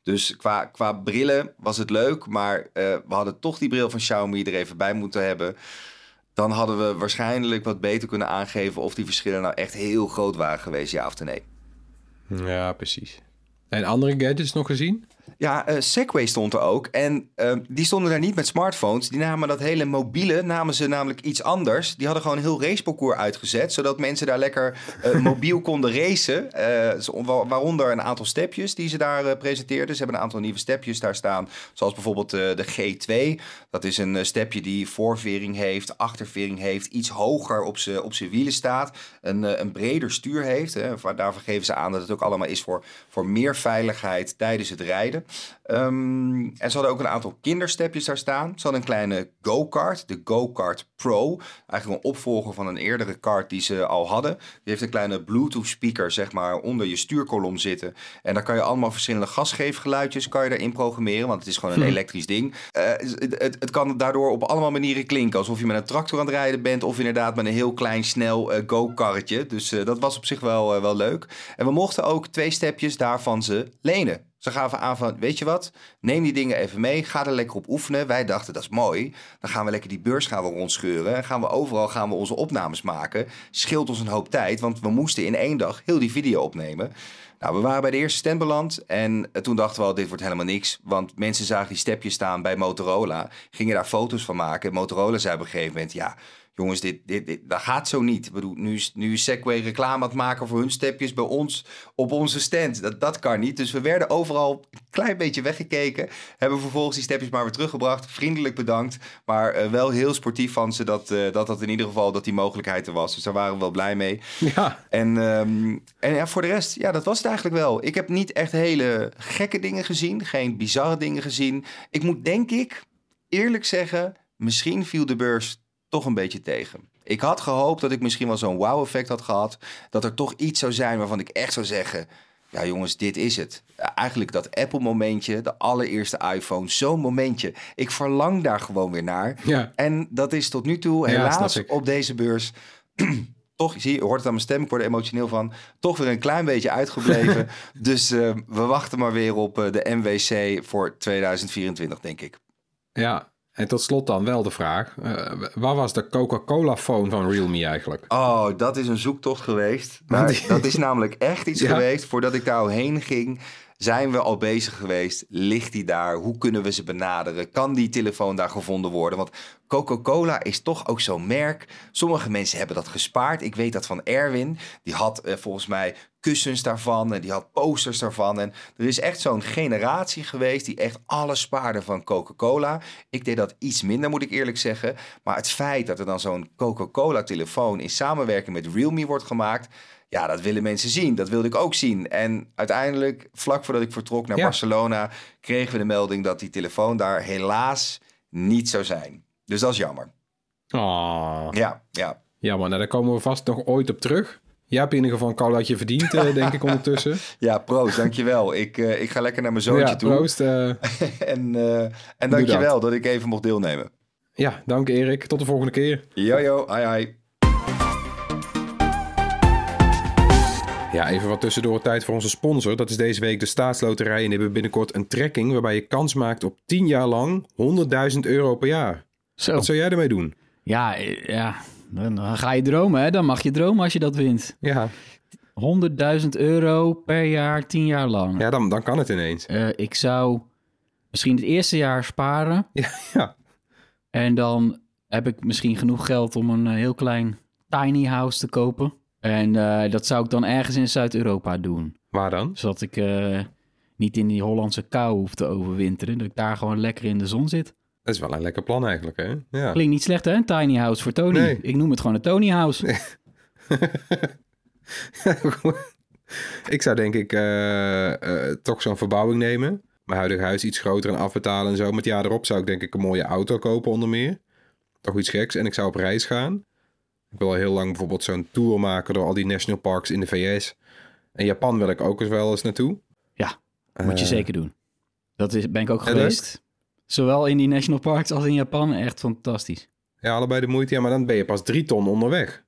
Dus qua, qua brillen was het leuk, maar eh, we hadden toch die bril van Xiaomi er even bij moeten hebben. Dan hadden we waarschijnlijk wat beter kunnen aangeven of die verschillen nou echt heel groot waren geweest, ja of nee. Ja, precies. En andere gadgets nog gezien? Ja, eh, Segway stond er ook. En eh, die stonden daar niet met smartphones. Die namen dat hele mobiele, namen ze namelijk iets anders. Die hadden gewoon een heel raceparcours uitgezet. Zodat mensen daar lekker eh, *laughs* mobiel konden racen. Eh, waaronder een aantal stepjes die ze daar presenteerden. Ze hebben een aantal nieuwe stepjes daar staan. Zoals bijvoorbeeld de G2. Dat is een stepje die voorvering heeft, achtervering heeft. Iets hoger op zijn op zijn wielen staat. Een, een breder stuur heeft. Hè. Geven ze aan dat het ook allemaal is voor, voor meer veiligheid tijdens het rijden. Ehm, en ze hadden ook een aantal kinderstepjes daar staan. Ze hadden een kleine go-kart, de Go-Kart Pro. Eigenlijk een opvolger van een eerdere kart die ze al hadden. Die heeft een kleine Bluetooth speaker zeg maar onder je stuurkolom zitten. En daar kan je allemaal verschillende gasgeefgeluidjes kan je programmeren. Want het is gewoon een elektrisch ding. Eh, het, het, het kan daardoor op allemaal manieren klinken. Alsof je met een tractor aan het rijden bent. Of inderdaad met een heel klein snel eh, go-karretje. Dus eh, dat was op zich wel, wel leuk. En we mochten ook twee stepjes daarvan ze lenen. Ze gaven aan van, weet je wat, neem die dingen even mee, ga er lekker op oefenen. Wij dachten, dat is mooi. Dan gaan we lekker die beurs gaan we rondscheuren. En gaan we overal gaan we onze opnames maken. Scheelt ons een hoop tijd, want we moesten in één dag heel die video opnemen. Nou, we waren bij de eerste stand beland en toen dachten we al, dit wordt helemaal niks. Want mensen zagen die stepjes staan bij Motorola, gingen daar foto's van maken. Motorola zei op een gegeven moment, ja... Jongens, dit, dit, dit, dat gaat zo niet. Ik bedoel, nu, nu is Segway reclame aan het maken voor hun stepjes bij ons op onze stand. Dat, dat kan niet. Dus we werden overal een klein beetje weggekeken. Hebben vervolgens die stepjes maar weer teruggebracht. Vriendelijk bedankt. Maar eh, wel heel sportief van ze dat, eh, dat dat in ieder geval dat die mogelijkheid er was. Dus daar waren we wel blij mee. Ja. En, ehm, en ja, voor de rest, ja, dat was het eigenlijk wel. Ik heb niet echt hele gekke dingen gezien. Geen bizarre dingen gezien. Ik moet denk ik eerlijk zeggen, misschien viel de beurs toch een beetje tegen. Ik had gehoopt dat ik misschien wel zo'n wow-effect had gehad. Dat er toch iets zou zijn waarvan ik echt zou zeggen... Ja, jongens, dit is het. Eigenlijk dat Apple-momentje, de allereerste iPhone, zo'n momentje. Ik verlang daar gewoon weer naar. Ja. En dat is tot nu toe helaas op deze beurs *clears throat* toch, zie je, je hoort het aan mijn stem, ik word er emotioneel van, toch weer een klein beetje uitgebleven. *laughs* dus eh, we wachten maar weer op eh, de MWC voor 2024, denk ik. Ja. En tot slot dan wel de vraag. eh, waar was de Coca-Cola-phone van Realme eigenlijk? Oh, dat is een zoektocht geweest. Maar *laughs* dat is namelijk echt iets Ja. geweest. Voordat ik daar al heen ging, zijn we al bezig geweest. Ligt die daar? Hoe kunnen we ze benaderen? Kan die telefoon daar gevonden worden? Want Coca-Cola is toch ook zo'n merk. Sommige mensen hebben dat gespaard. Ik weet dat van Erwin. Die had eh, volgens mij kussens daarvan en die had posters daarvan. En er is echt zo'n generatie geweest die echt alles spaarde van Coca-Cola. Ik deed dat iets minder, moet ik eerlijk zeggen. Maar het feit dat er dan zo'n Coca-Cola-telefoon in samenwerking met Realme wordt gemaakt... Ja, dat willen mensen zien. Dat wilde ik ook zien. En uiteindelijk, vlak voordat ik vertrok naar Ja. Barcelona... kregen we de melding dat die telefoon daar helaas niet zou zijn. Dus dat is jammer. Oh. Ja, ja. Jammer, nou daar komen we vast nog ooit op terug. Jij hebt in ieder geval een colaatje verdiend, eh, denk ik ondertussen. *laughs* Ja, proost, dankjewel. Ik, eh, ik ga lekker naar mijn zoontje ja, toe. proost. eh. *laughs* En, eh en dankjewel dat. ik even mocht deelnemen. ja, dank Erik. Tot de volgende keer. Jojo, hi hi. Ja, even wat tussendoor tijd voor onze sponsor. Dat is deze week de Staatsloterij. En die hebben binnenkort een trekking waarbij je kans maakt op 10 jaar lang 100.000 euro per jaar. Zo. Wat zou jij ermee doen? Ja, ja. Dan, dan ga je dromen, hè? Dan mag je dromen als je dat wint. Ja, 100.000 euro per jaar, 10 jaar lang. ja dan, dan kan het ineens. Eh, ik zou misschien het eerste jaar sparen. *laughs* Ja, ja. En dan heb ik misschien genoeg geld om een eh, heel klein tiny house te kopen. En eh, dat zou ik dan ergens in Zuid-Europa doen. Waar dan? Zodat ik niet in die Hollandse kou hoef te overwinteren. Dat ik daar gewoon lekker in de zon zit. Dat is wel een lekker plan eigenlijk, hè? Ja. Klinkt niet slecht, hè? Een tiny house voor Tony. Nee. Ik noem het gewoon een Tony house. *laughs* ik zou denk ik eh, eh, toch zo'n verbouwing nemen. Mijn huidige huis iets groter en afbetalen en zo. Met het jaar erop zou ik denk ik een mooie auto kopen onder meer. Toch iets geks. En ik zou op reis gaan. Ik wil al heel lang bijvoorbeeld zo'n tour maken door al die national parks in de VS. En Japan wil ik ook eens wel eens naartoe. Ja, moet je Eh, zeker doen. Dat is, ben ik ook geweest. Zowel in die national parks als in Japan. Echt fantastisch. Ja, allebei de moeite. Ja, maar dan ben je pas drie ton onderweg.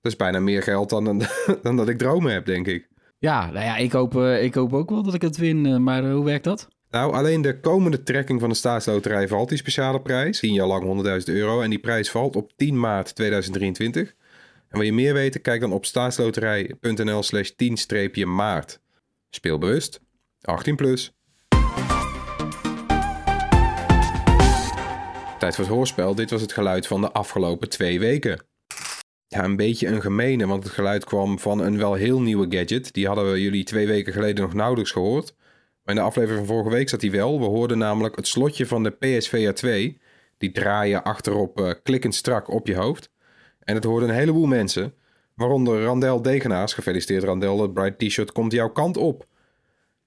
Dat is bijna meer geld dan, *laughs* dan dat ik dromen heb, denk ik. Ja, nou ja, ik hoop, eh, ik hoop ook wel dat ik het win. eh, maar eh, hoe werkt dat? Nou, alleen de komende trekking van de staatsloterij valt die speciale prijs. 10 jaar lang 100.000 euro. En die prijs valt op 10 maart 2023. En wil je meer weten? Kijk dan op staatsloterij.nl slash 10-maart. Speel bewust. 18 plus. Tijd voor het hoorspel. Dit was het geluid van de afgelopen twee weken. Ja, een beetje een gemene, want het geluid kwam van een wel heel nieuwe gadget. Die hadden we jullie twee weken geleden nog nauwelijks gehoord. Maar in de aflevering van vorige week zat hij wel. We hoorden namelijk het slotje van de PSVR 2. Die draaien achterop eh, klikkend strak op je hoofd. En het hoorden een heleboel mensen. Waaronder Randel Degenaars. Gefeliciteerd Randel, het Bright T-shirt komt jouw kant op.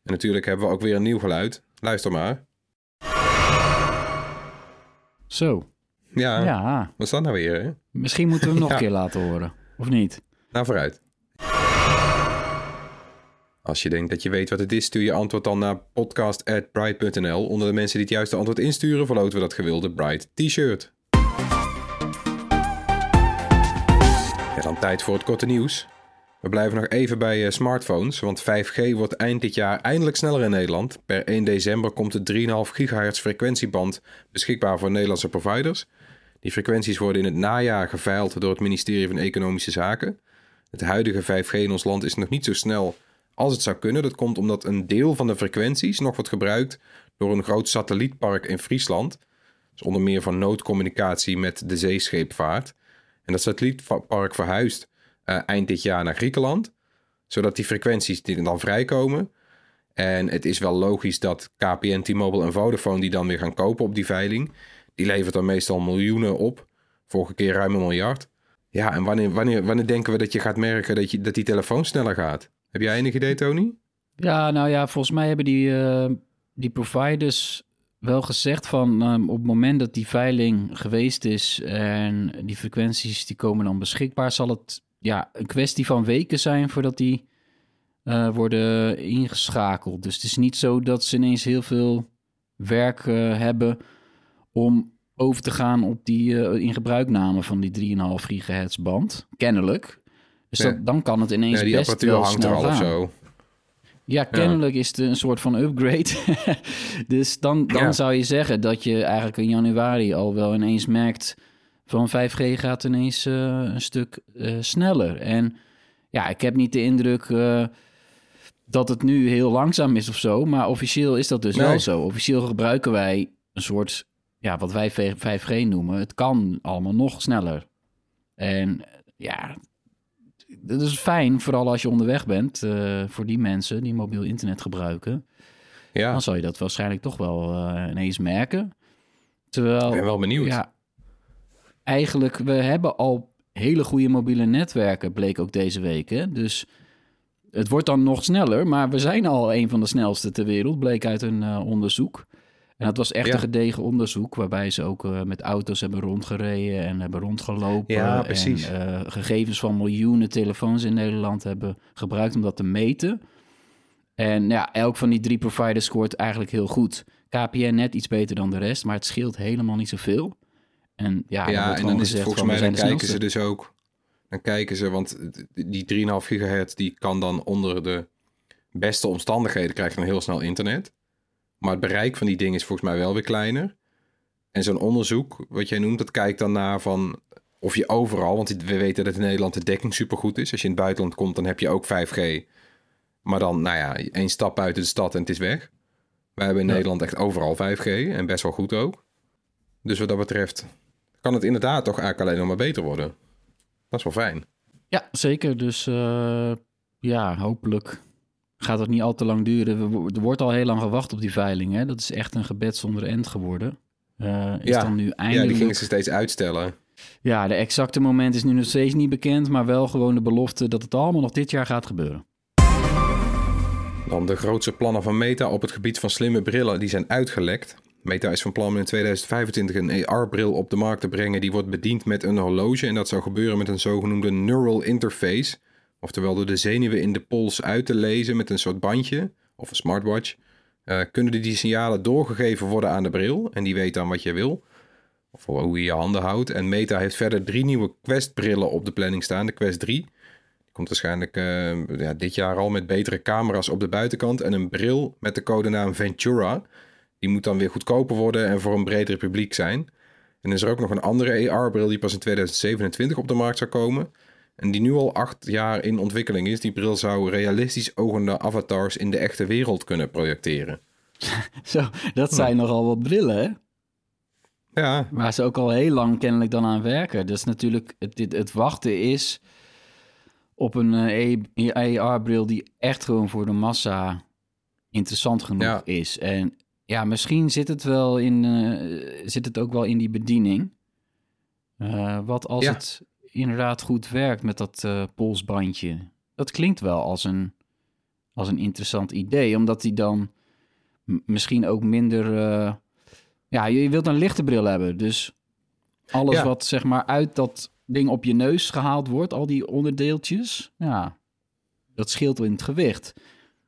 En natuurlijk hebben we ook weer een nieuw geluid. Luister maar. Zo. Ja, Ja, wat is dat nou weer, hè? misschien moeten we hem nog *laughs* Ja. een keer laten horen. Of niet? Nou, vooruit. Als je denkt dat je weet wat het is, stuur je antwoord dan naar podcast.bright.nl. Onder de mensen die het juiste antwoord insturen, verloten we dat gewilde Bright T-shirt. Ja, dan tijd voor het korte nieuws. We blijven nog even bij eh, smartphones, want 5G wordt eind dit jaar eindelijk sneller in Nederland. Per 1 december komt de 3,5 gigahertz frequentieband beschikbaar voor Nederlandse providers. Die frequenties worden in het najaar geveild door het ministerie van Economische Zaken. Het huidige 5G in ons land is nog niet zo snel als het zou kunnen. Dat komt omdat een deel van de frequenties nog wordt gebruikt door een groot satellietpark in Friesland. Dus onder meer van noodcommunicatie met de zeescheepvaart. En dat satellietpark verhuist eh, eind dit jaar naar Griekenland. Zodat die frequenties die dan vrijkomen. En het is wel logisch dat KPN, T-Mobile en Vodafone die dan weer gaan kopen op die veiling. Die levert dan meestal miljoenen op. Vorige keer ruim een miljard. Ja, en wanneer, wanneer, wanneer denken we dat je gaat merken dat, je, dat die telefoon sneller gaat? Heb jij enig idee, Tony? Ja, nou ja, volgens mij hebben die, eh, die providers wel gezegd van ehm, op het moment dat die veiling geweest is en die frequenties die komen dan beschikbaar, zal het ja, een kwestie van weken zijn voordat die eh, worden ingeschakeld. Dus het is niet zo dat ze ineens heel veel werk eh, hebben om over te gaan op die uh, in gebruikname van die 3,5 gigahertz band. Kennelijk. Dus Ja. dan kan het ineens Ja, die best apparatuur wel hangt er snel al of gaan. zo. Ja, kennelijk is het een soort van upgrade. *laughs* dus dan, dan zou je zeggen dat je eigenlijk in januari al wel ineens merkt van 5G gaat ineens eh, een stuk eh, sneller. En ja, ik heb niet de indruk eh, dat het nu heel langzaam is of zo, maar officieel is dat dus Nee. wel zo. Officieel gebruiken wij een soort, ja, wat wij 5G noemen. Het kan allemaal nog sneller. En ja, dat is fijn, vooral als je onderweg bent, voor die mensen die mobiel internet gebruiken. Ja, Dan zal je dat waarschijnlijk toch wel ineens merken. Terwijl, ik ben wel benieuwd. ja, eigenlijk, we hebben al hele goede mobiele netwerken, bleek ook deze week. Hè? Dus het wordt dan nog sneller, maar we zijn al een van de snelste ter wereld, bleek uit een eh, onderzoek. En dat was echt Ja. een gedegen onderzoek, waarbij ze ook eh, met auto's hebben rondgereden en hebben rondgelopen. Ja, precies. En eh, gegevens van miljoenen telefoons in Nederland hebben gebruikt om dat te meten. En ja, elk van die drie providers scoort eigenlijk heel goed. KPN net iets beter dan de rest, maar het scheelt helemaal niet zoveel. En ja, en dan is het volgens mij, dan kijken ze dus ook... Dan kijken ze, want die 3,5 gigahertz... die kan dan onder de beste omstandigheden... krijg je dan heel snel internet. Maar het bereik van die dingen is volgens mij wel weer kleiner. En zo'n onderzoek, wat jij noemt... dat kijkt dan naar van of je overal... want we weten dat in Nederland de dekking supergoed is. Als je in het buitenland komt, dan heb je ook 5G. Maar dan, nou ja, één stap buiten de stad en het is weg. Wij hebben in Ja. Nederland echt overal 5G en best wel goed ook. Dus wat dat betreft kan het inderdaad toch eigenlijk alleen nog maar beter worden. Dat is wel fijn. Ja, zeker. Dus eh, ja, hopelijk gaat het niet al te lang duren. Er wordt al heel lang gewacht op die veiling. Hè? Dat is echt een gebed zonder end geworden. Eh, is Ja. dan nu Ja, eindelijk... die gingen ze steeds uitstellen. Ja, de exacte moment is nu nog steeds niet bekend, maar wel gewoon de belofte dat het allemaal nog dit jaar gaat gebeuren. Dan de grootste plannen van Meta op het gebied van slimme brillen, die zijn uitgelekt. Meta is van plan om in 2025 een AR-bril op de markt te brengen die wordt bediend met een horloge. En dat zou gebeuren met een zogenoemde neural interface. Oftewel door de zenuwen in de pols uit te lezen met een soort bandje of een smartwatch. eh, kunnen die signalen doorgegeven worden aan de bril en die weet dan wat je wil. Of hoe je je handen houdt. En Meta heeft verder drie nieuwe Quest-brillen op de planning staan. De Quest 3. Die komt waarschijnlijk eh, ja, dit jaar al met betere camera's op de buitenkant. En een bril met de codenaam Ventura. Die moet dan weer goedkoper worden en voor een breder publiek zijn. En is er ook nog een andere AR-bril die pas in 2027 op de markt zou komen. En die nu al acht jaar in ontwikkeling is. Die bril zou realistisch ogende avatars in de echte wereld kunnen projecteren. *laughs* Zo, dat zijn nogal wat brillen, hè? Ja, Waar ze ook al heel lang kennelijk dan aan werken. Dus natuurlijk, het, het, het wachten is op een eh, AR-bril die echt gewoon voor de massa interessant genoeg Ja. is. En ja, misschien zit het, wel in, eh, zit het ook wel in die bediening. Eh, wat als Ja. het inderdaad goed werkt met dat eh, polsbandje. Dat klinkt wel als een, als een interessant idee, omdat die dan misschien ook minder... ja, je je wilt een lichte bril hebben, dus alles Ja. wat zeg maar uit dat ding op je neus gehaald wordt, al die onderdeeltjes, ja, dat scheelt in het gewicht.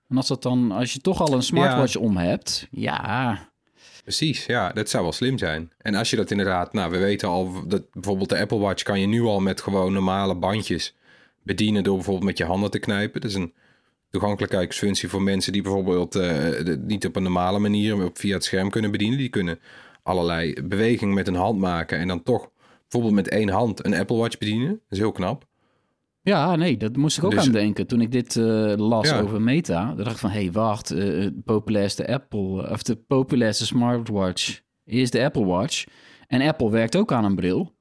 En als dat dan, als je toch al een smartwatch om hebt, ja, Precies, ja, dat zou wel slim zijn. En als je dat inderdaad, nou, we weten al dat bijvoorbeeld de Apple Watch kan je nu al met gewoon normale bandjes bedienen door bijvoorbeeld met je handen te knijpen. Dat is een toegankelijkheidsfunctie voor mensen die bijvoorbeeld eh, de- niet op een normale manier op via het scherm kunnen bedienen. Die kunnen allerlei bewegingen met een hand maken en dan toch bijvoorbeeld met één hand een Apple Watch bedienen. Dat is heel knap. Ja, nee, dat moest ik ook Dus- aan denken. Toen ik dit eh, las Ja. over Meta, dacht ik van, hé, hey, wacht, eh, de populairste Apple, of de populairste smartwatch is de Apple Watch. En Apple werkt ook aan een bril.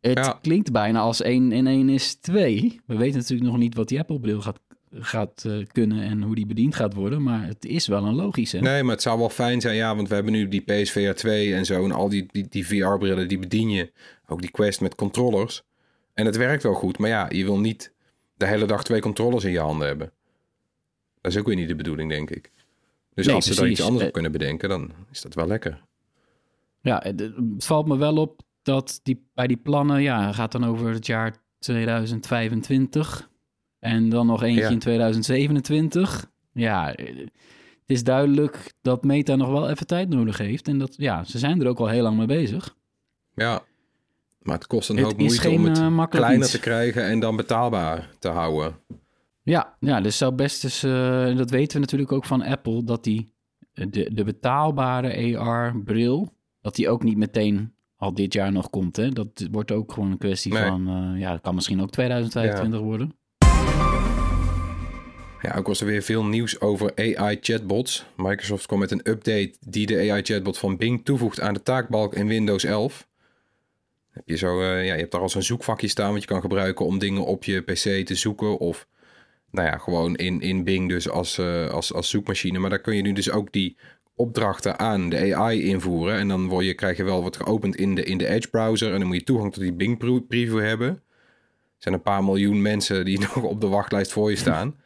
Het Ja. klinkt bijna als 1 en 1 is 2. We weten natuurlijk nog niet wat die Apple-bril gaat, gaat eh, kunnen en hoe die bediend gaat worden, maar het is wel een logische. Nee, maar het zou wel fijn zijn, ja, want we hebben nu die PSVR 2 en zo en al die, die, die VR-brillen, die bedien je. Ook die Quest met controllers. En het werkt wel goed, maar ja, je wil niet de hele dag twee controllers in je handen hebben. Dat is ook weer niet de bedoeling, denk ik. Dus Nee, als ze daar iets anders op Eh, kunnen bedenken, dan is dat wel lekker. Ja, het, valt me wel op dat die, bij die plannen, ja, gaat dan over het jaar 2025 en dan nog eentje Ja. in 2027. Ja, het is duidelijk dat Meta nog wel even tijd nodig heeft en dat, ja, ze zijn er ook al heel lang mee bezig. Ja, maar het kost een Het hoop moeite om het eh, kleiner iets. te krijgen en dan betaalbaar te houden. Ja, ja, dus zou best eens, eh, dat weten we natuurlijk ook van Apple, dat die eh, de, de betaalbare AR-bril, dat die ook niet meteen al dit jaar nog komt. Hè? Dat wordt ook gewoon een kwestie Nee. van, ja, het kan misschien ook 2025 worden. Ja, ook was er weer veel nieuws over AI-chatbots. Microsoft kwam met een update die de AI-chatbot van Bing toevoegt aan de taakbalk in Windows 11. Heb je, zo, eh, ja, je hebt daar al zo'n zoekvakje staan wat je kan gebruiken om dingen op je PC te zoeken. Of nou ja, gewoon in, in Bing dus als, eh, als, als zoekmachine. Maar daar kun je nu dus ook die opdrachten aan de AI invoeren. En dan word je, krijg je wel wat geopend in de, in de Edge browser. En dan moet je toegang tot die Bing preview hebben. Er zijn een paar miljoen mensen die *laughs* nog op de wachtlijst voor je staan.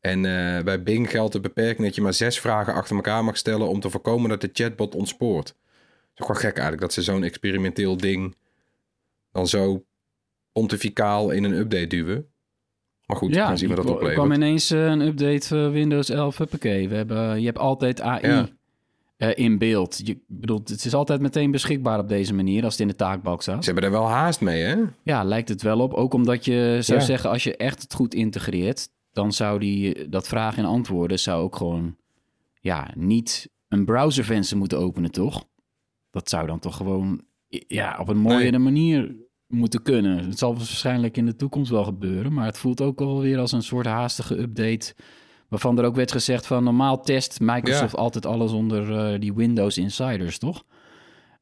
En eh, bij Bing geldt de beperking dat je maar zes vragen achter elkaar mag stellen om te voorkomen dat de chatbot ontspoort. Het is ook wel gek eigenlijk dat ze zo'n experimenteel ding dan zo pontificaal in een update duwen. Maar goed, dan zien we dat er oplevert. kwam ineens eh, een update uh, Windows 11, huppakee. We hebben, je hebt altijd AI Ja. eh, in beeld. Je bedoelt, het is altijd meteen beschikbaar op deze manier als het in de taakbalk staat. Ze hebben er wel haast mee, hè? Ja, lijkt het wel op. Ook omdat je zou Ja. zeggen, als je echt het goed integreert, dan zou die dat vragen en antwoorden zou ook gewoon ja, niet een browservenster moeten openen, toch? Dat zou dan toch gewoon ja, op een mooiere manier moeten kunnen. Het zal waarschijnlijk in de toekomst wel gebeuren, maar het voelt ook alweer als een soort haastige update. Waarvan er ook werd gezegd van normaal test Microsoft Ja. altijd alles onder eh, die Windows Insiders, toch?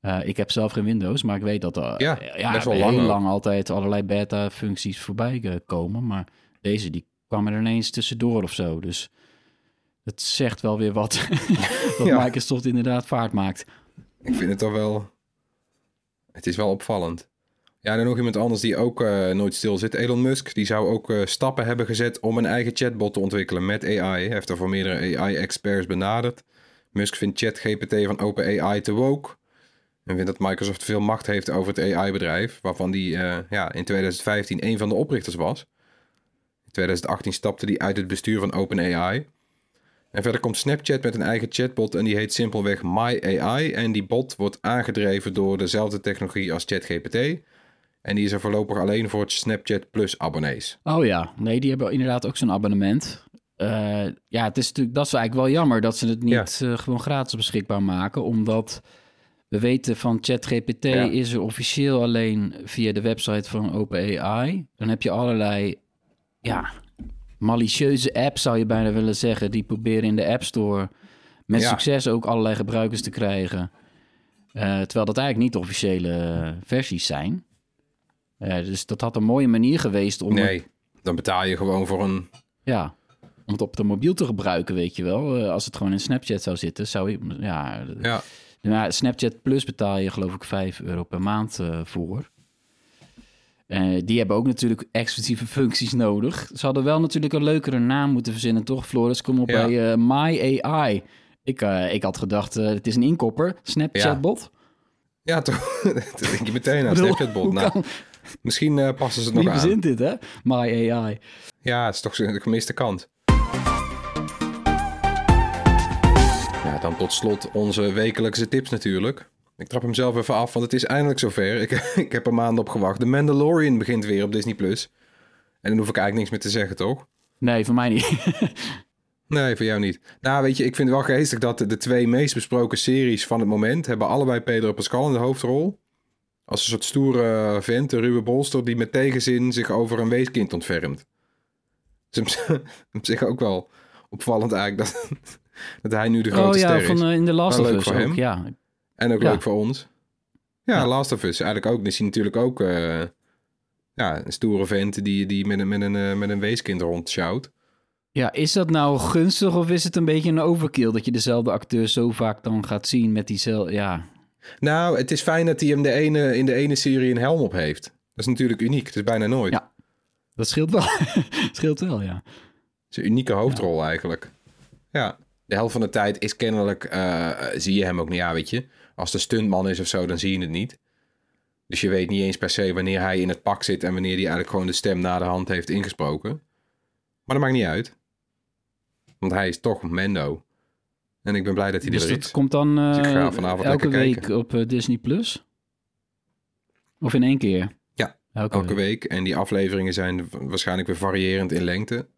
Eh, ik heb zelf geen Windows, maar ik weet dat er Ja, ja, best wel lang lang altijd allerlei beta-functies voorbij eh, komen. Maar deze die kwam er ineens tussendoor of zo. Dus het zegt wel weer wat *laughs* dat Ja. Microsoft inderdaad vaart maakt. Ik vind het toch wel... Het is wel opvallend. Ja, en nog iemand anders die ook eh, nooit stil zit. Elon Musk, die zou ook eh, stappen hebben gezet om een eigen chatbot te ontwikkelen met AI. Hij heeft er voor meerdere AI-experts benaderd. Musk vindt ChatGPT van OpenAI te woke. En vindt dat Microsoft veel macht heeft over het AI-bedrijf, waarvan die eh, ja, in 2015 een van de oprichters was. In 2018 stapte hij uit het bestuur van OpenAI. En verder komt Snapchat met een eigen chatbot en die heet simpelweg MyAI. En die bot wordt aangedreven door dezelfde technologie als ChatGPT. En die is er voorlopig alleen voor het Snapchat Plus abonnees. Oh ja, nee, die hebben inderdaad ook zo'n abonnement. Eh, ja, het is natuurlijk, dat is eigenlijk wel jammer dat ze het niet eh, gewoon gratis beschikbaar maken, omdat we weten van ChatGPT Ja. is er officieel alleen via de website van OpenAI. Dan heb je allerlei, ja, malicieuze apps zou je bijna willen zeggen, die proberen in de App Store met Ja. succes ook allerlei gebruikers te krijgen. Eh, terwijl dat eigenlijk niet de officiële versies zijn. Eh, dus dat had een mooie manier geweest om het Nee, dan betaal je gewoon voor een... ja, om het op de mobiel te gebruiken, weet je wel. Eh, als het gewoon in Snapchat zou zitten, zou je... Ja, Ja, Snapchat Plus betaal je geloof ik 5 euro per maand eh, voor. Eh, die hebben ook natuurlijk exclusieve functies nodig. Ze hadden wel natuurlijk een leukere naam moeten verzinnen, toch? Floris, kom op Ja. bij eh, My AI. Ik, ik had gedacht, het is een inkopper, Snapchatbot. ja toch? *laughs* dat denk je meteen aan Snapchatbot. Nou, kan- misschien eh, passen ze het Wie nog aan. verzint dit, hè? My AI. Ja, het is toch de gemiste kant. Ja, dan tot slot onze wekelijkse tips natuurlijk. Ik trap hem zelf even af, want het is eindelijk zover. Ik, *laughs* ik heb er maanden op gewacht. The Mandalorian begint weer op Disney+. Plus. En dan hoef ik eigenlijk niks meer te zeggen, toch? Nee, voor mij niet. *laughs* Nee, voor jou niet. Nou, weet je, ik vind het wel geestig dat de twee meest besproken series van het moment... hebben allebei Pedro Pascal in de hoofdrol. Als een soort stoere vent, een ruwe bolster... die met tegenzin zich over een weeskind ontfermt. Dus op- op *laughs* zich ook wel opvallend eigenlijk... dat, *laughs* dat hij nu de grote oh ja, ster is. van eh, in The Last of leuk Us voor ook, hem. ja. En ook Ja. leuk voor ons. Ja, Ja. Last of Us eigenlijk ook. Dan is hij natuurlijk ook eh, ja, een stoere vent... die, die met, een, met, een, eh, met een weeskind rondsjouwt. Ja, is dat nou gunstig of is het een beetje een overkill dat je dezelfde acteur zo vaak dan gaat zien met diezelfde... Ja, Nou, het is fijn dat hij hem de ene, in de ene serie een helm op heeft. Dat is natuurlijk uniek. Het is bijna nooit. Ja. dat scheelt wel. *laughs* scheelt wel, ja. Het is een unieke hoofdrol eigenlijk. Ja, de helft van de tijd is kennelijk, eh, zie je hem ook niet. Ja, weet je, als de stuntman is of zo, dan zie je het niet. Dus je weet niet eens per se wanneer hij in het pak zit en wanneer hij eigenlijk gewoon de stem na de hand heeft ingesproken. Maar dat maakt niet uit. Want hij is toch Mendo. En ik ben blij dat hij Dus er dat is. komt dan eh, Dus vanavond elke week kijken. op eh, Disney+. Plus? Of in één keer? Ja, elke, Elke week. week. En die afleveringen zijn waarschijnlijk weer variërend in lengte.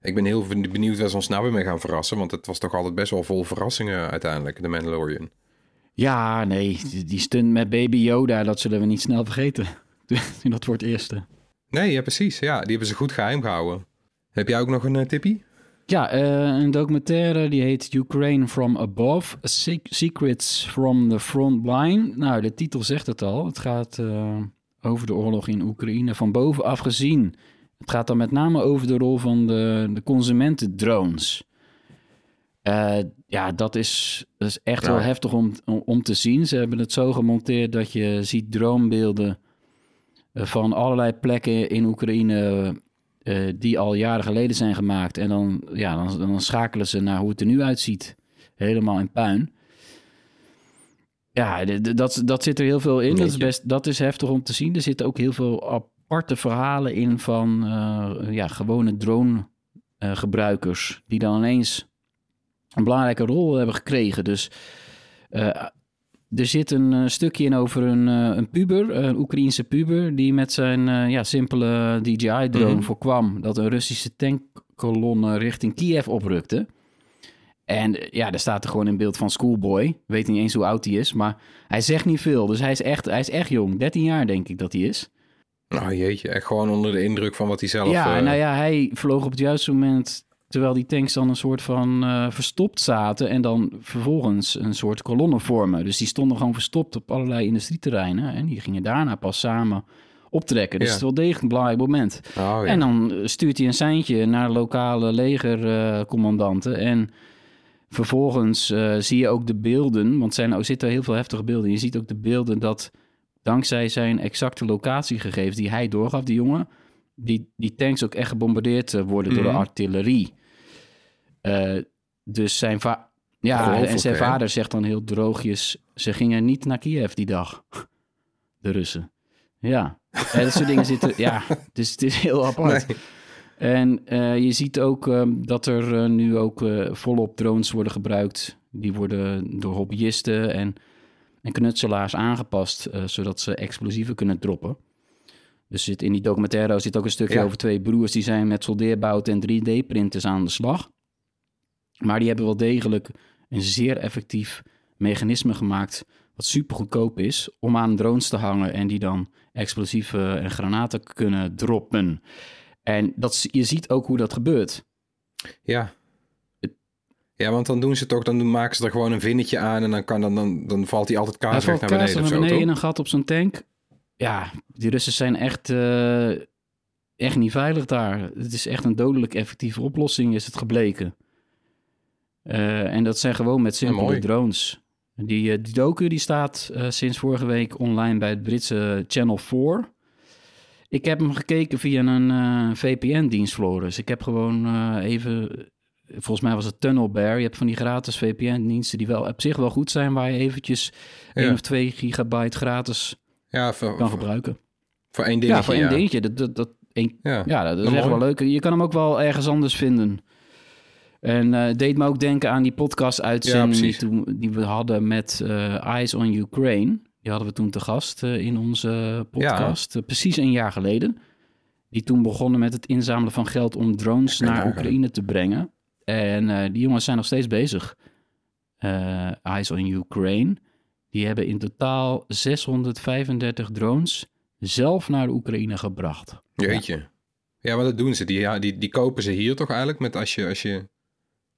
Ik ben heel benieuwd waar ze ons nou weer mee gaan verrassen. Want het was toch altijd best wel vol verrassingen uiteindelijk, de Mandalorian. Ja, nee, die, stunt met Baby Yoda, dat zullen we niet snel vergeten. *laughs* dat wordt het eerste. Nee, ja, precies. Ja, die hebben ze goed geheim gehouden. Heb jij ook nog een eh, tippie? Ja, eh, een documentaire die heet Ukraine from Above, Se- Secrets from the Front Line. Nou, de titel zegt het al. Het gaat eh, over de oorlog in Oekraïne van bovenaf gezien. Het gaat dan met name over de rol van de, de consumentendrones. Eh, ja, dat is, dat is echt Ja. wel heftig om, om, te zien. Ze hebben het zo gemonteerd dat je ziet droombeelden eh, van allerlei plekken in Oekraïne eh, die al jaren geleden zijn gemaakt. En dan, ja, dan, dan schakelen ze naar hoe het er nu uitziet. Helemaal in puin. Ja, dat, dat zit er heel veel in. Dat is, best, dat is heftig om te zien. Er zitten ook heel veel aparte verhalen in van eh, ja, gewone drone-gebruikers. die dan ineens een belangrijke rol hebben gekregen. Dus eh, er zit een eh, stukje in over een, eh, een puber, een Oekraïense puber, die met zijn eh, ja, simpele DJI-drone Mhm. voorkwam dat een Russische tankkolonne richting Kiev oprukte. En eh, ja, daar staat er gewoon in beeld van Schoolboy. Weet niet eens hoe oud hij is, maar hij zegt niet veel. Dus hij is echt, hij is echt jong. 13 jaar denk ik dat hij is. Nou jeetje, echt gewoon onder de indruk van wat hij zelf... ja, eh, nou ja, hij vloog op het juiste moment terwijl die tanks dan een soort van eh, verstopt zaten en dan vervolgens een soort kolonne vormen. Dus die stonden gewoon verstopt op allerlei industrieterreinen en die gingen daarna pas samen optrekken. Dus Ja. het is wel degelijk een belangrijk moment. oh, ja. En dan eh, stuurt hij een seintje naar lokale legercommandanten. en vervolgens eh, zie je ook de beelden, want er zijn, zitten heel veel heftige beelden. Je ziet ook de beelden dat dankzij zijn exacte locatiegegevens die hij doorgaf, die jongen, die, die tanks ook echt gebombardeerd eh, worden door Mhm. de artillerie. Eh, dus zijn, va ja, en zijn vader zegt dan heel droogjes, ze gingen niet naar Kiev die dag, *laughs* de Russen. Ja, en dat soort dingen zitten, ja, *laughs* dus het is heel apart. Nee. En eh, je ziet ook dat er nu ook volop drones worden gebruikt. Die worden door hobbyisten en, en knutselaars aangepast, zodat ze explosieven kunnen droppen. Dus zit, in die documentaire zit ook een stukje Ja. over twee broers die zijn met soldeerbouten en 3D-printers aan de slag. Maar die hebben wel degelijk een zeer effectief mechanisme gemaakt, wat super goedkoop is, om aan drones te hangen en die dan explosieven en granaten kunnen droppen. En dat, je ziet ook hoe dat gebeurt. Ja. Ja, want dan doen ze toch, dan maken ze er gewoon een vinnetje aan en dan, kan dan, dan, dan valt hij altijd kaarsrecht valt naar kaas beneden naar of zo, beneden in toch? een gat op zo'n tank. Ja, die Russen zijn echt, eh, echt niet veilig daar. Het is echt een dodelijk effectieve oplossing, is het gebleken. Eh, en dat zijn gewoon met simpele drones. Die, eh, die docu die staat sinds vorige week online bij het Britse Channel 4. Ik heb hem gekeken via een VPN-dienst, Floris. Ik heb gewoon even... Volgens mij was het Tunnel Bear. Je hebt van die gratis VPN-diensten die wel op zich wel goed zijn... waar je eventjes Ja. 1 of 2 gigabyte gratis Ja, voor, kan voor, gebruiken. voor één dingetje, ja, voor één dingetje. Dat, dat, dat, één, Ja. ja, dat is echt mooi. wel leuk. Je kan hem ook wel ergens anders vinden. En eh deed me ook denken aan die Ja, podcast-uitzending die, precies. toen- die we hadden met eh, Eyes on Ukraine. Die hadden we toen te gast eh, in onze podcast. Precies een jaar geleden. Die toen begonnen met het inzamelen van geld om drones naar. Oekraïne te brengen. En die jongens zijn nog steeds bezig. Eyes on Ukraine. Die hebben in totaal 635 drones zelf naar de Oekraïne gebracht. Jeetje. Ja, maar dat doen ze. Die, ja, die, die kopen ze hier toch eigenlijk? Met als je, als je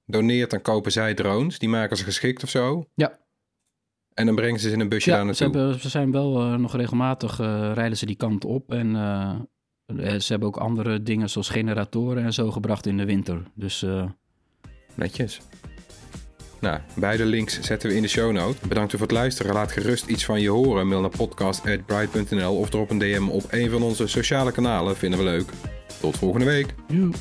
doneert, dan kopen zij drones. Die maken ze geschikt of zo. Ja. En dan brengen ze ze in een busje daar Ja, ze, naartoe. hebben, ze zijn wel eh, nog regelmatig eh, rijden ze die kant op. En eh, ze hebben ook andere dingen zoals generatoren en zo gebracht in de winter. Dus Netjes. Nou, beide links zetten we in de show note. Bedankt voor het luisteren. Laat gerust iets van je horen. Mail naar podcast.bright.nl of drop een DM op een van onze sociale kanalen. Vinden we leuk. Tot volgende week. joe.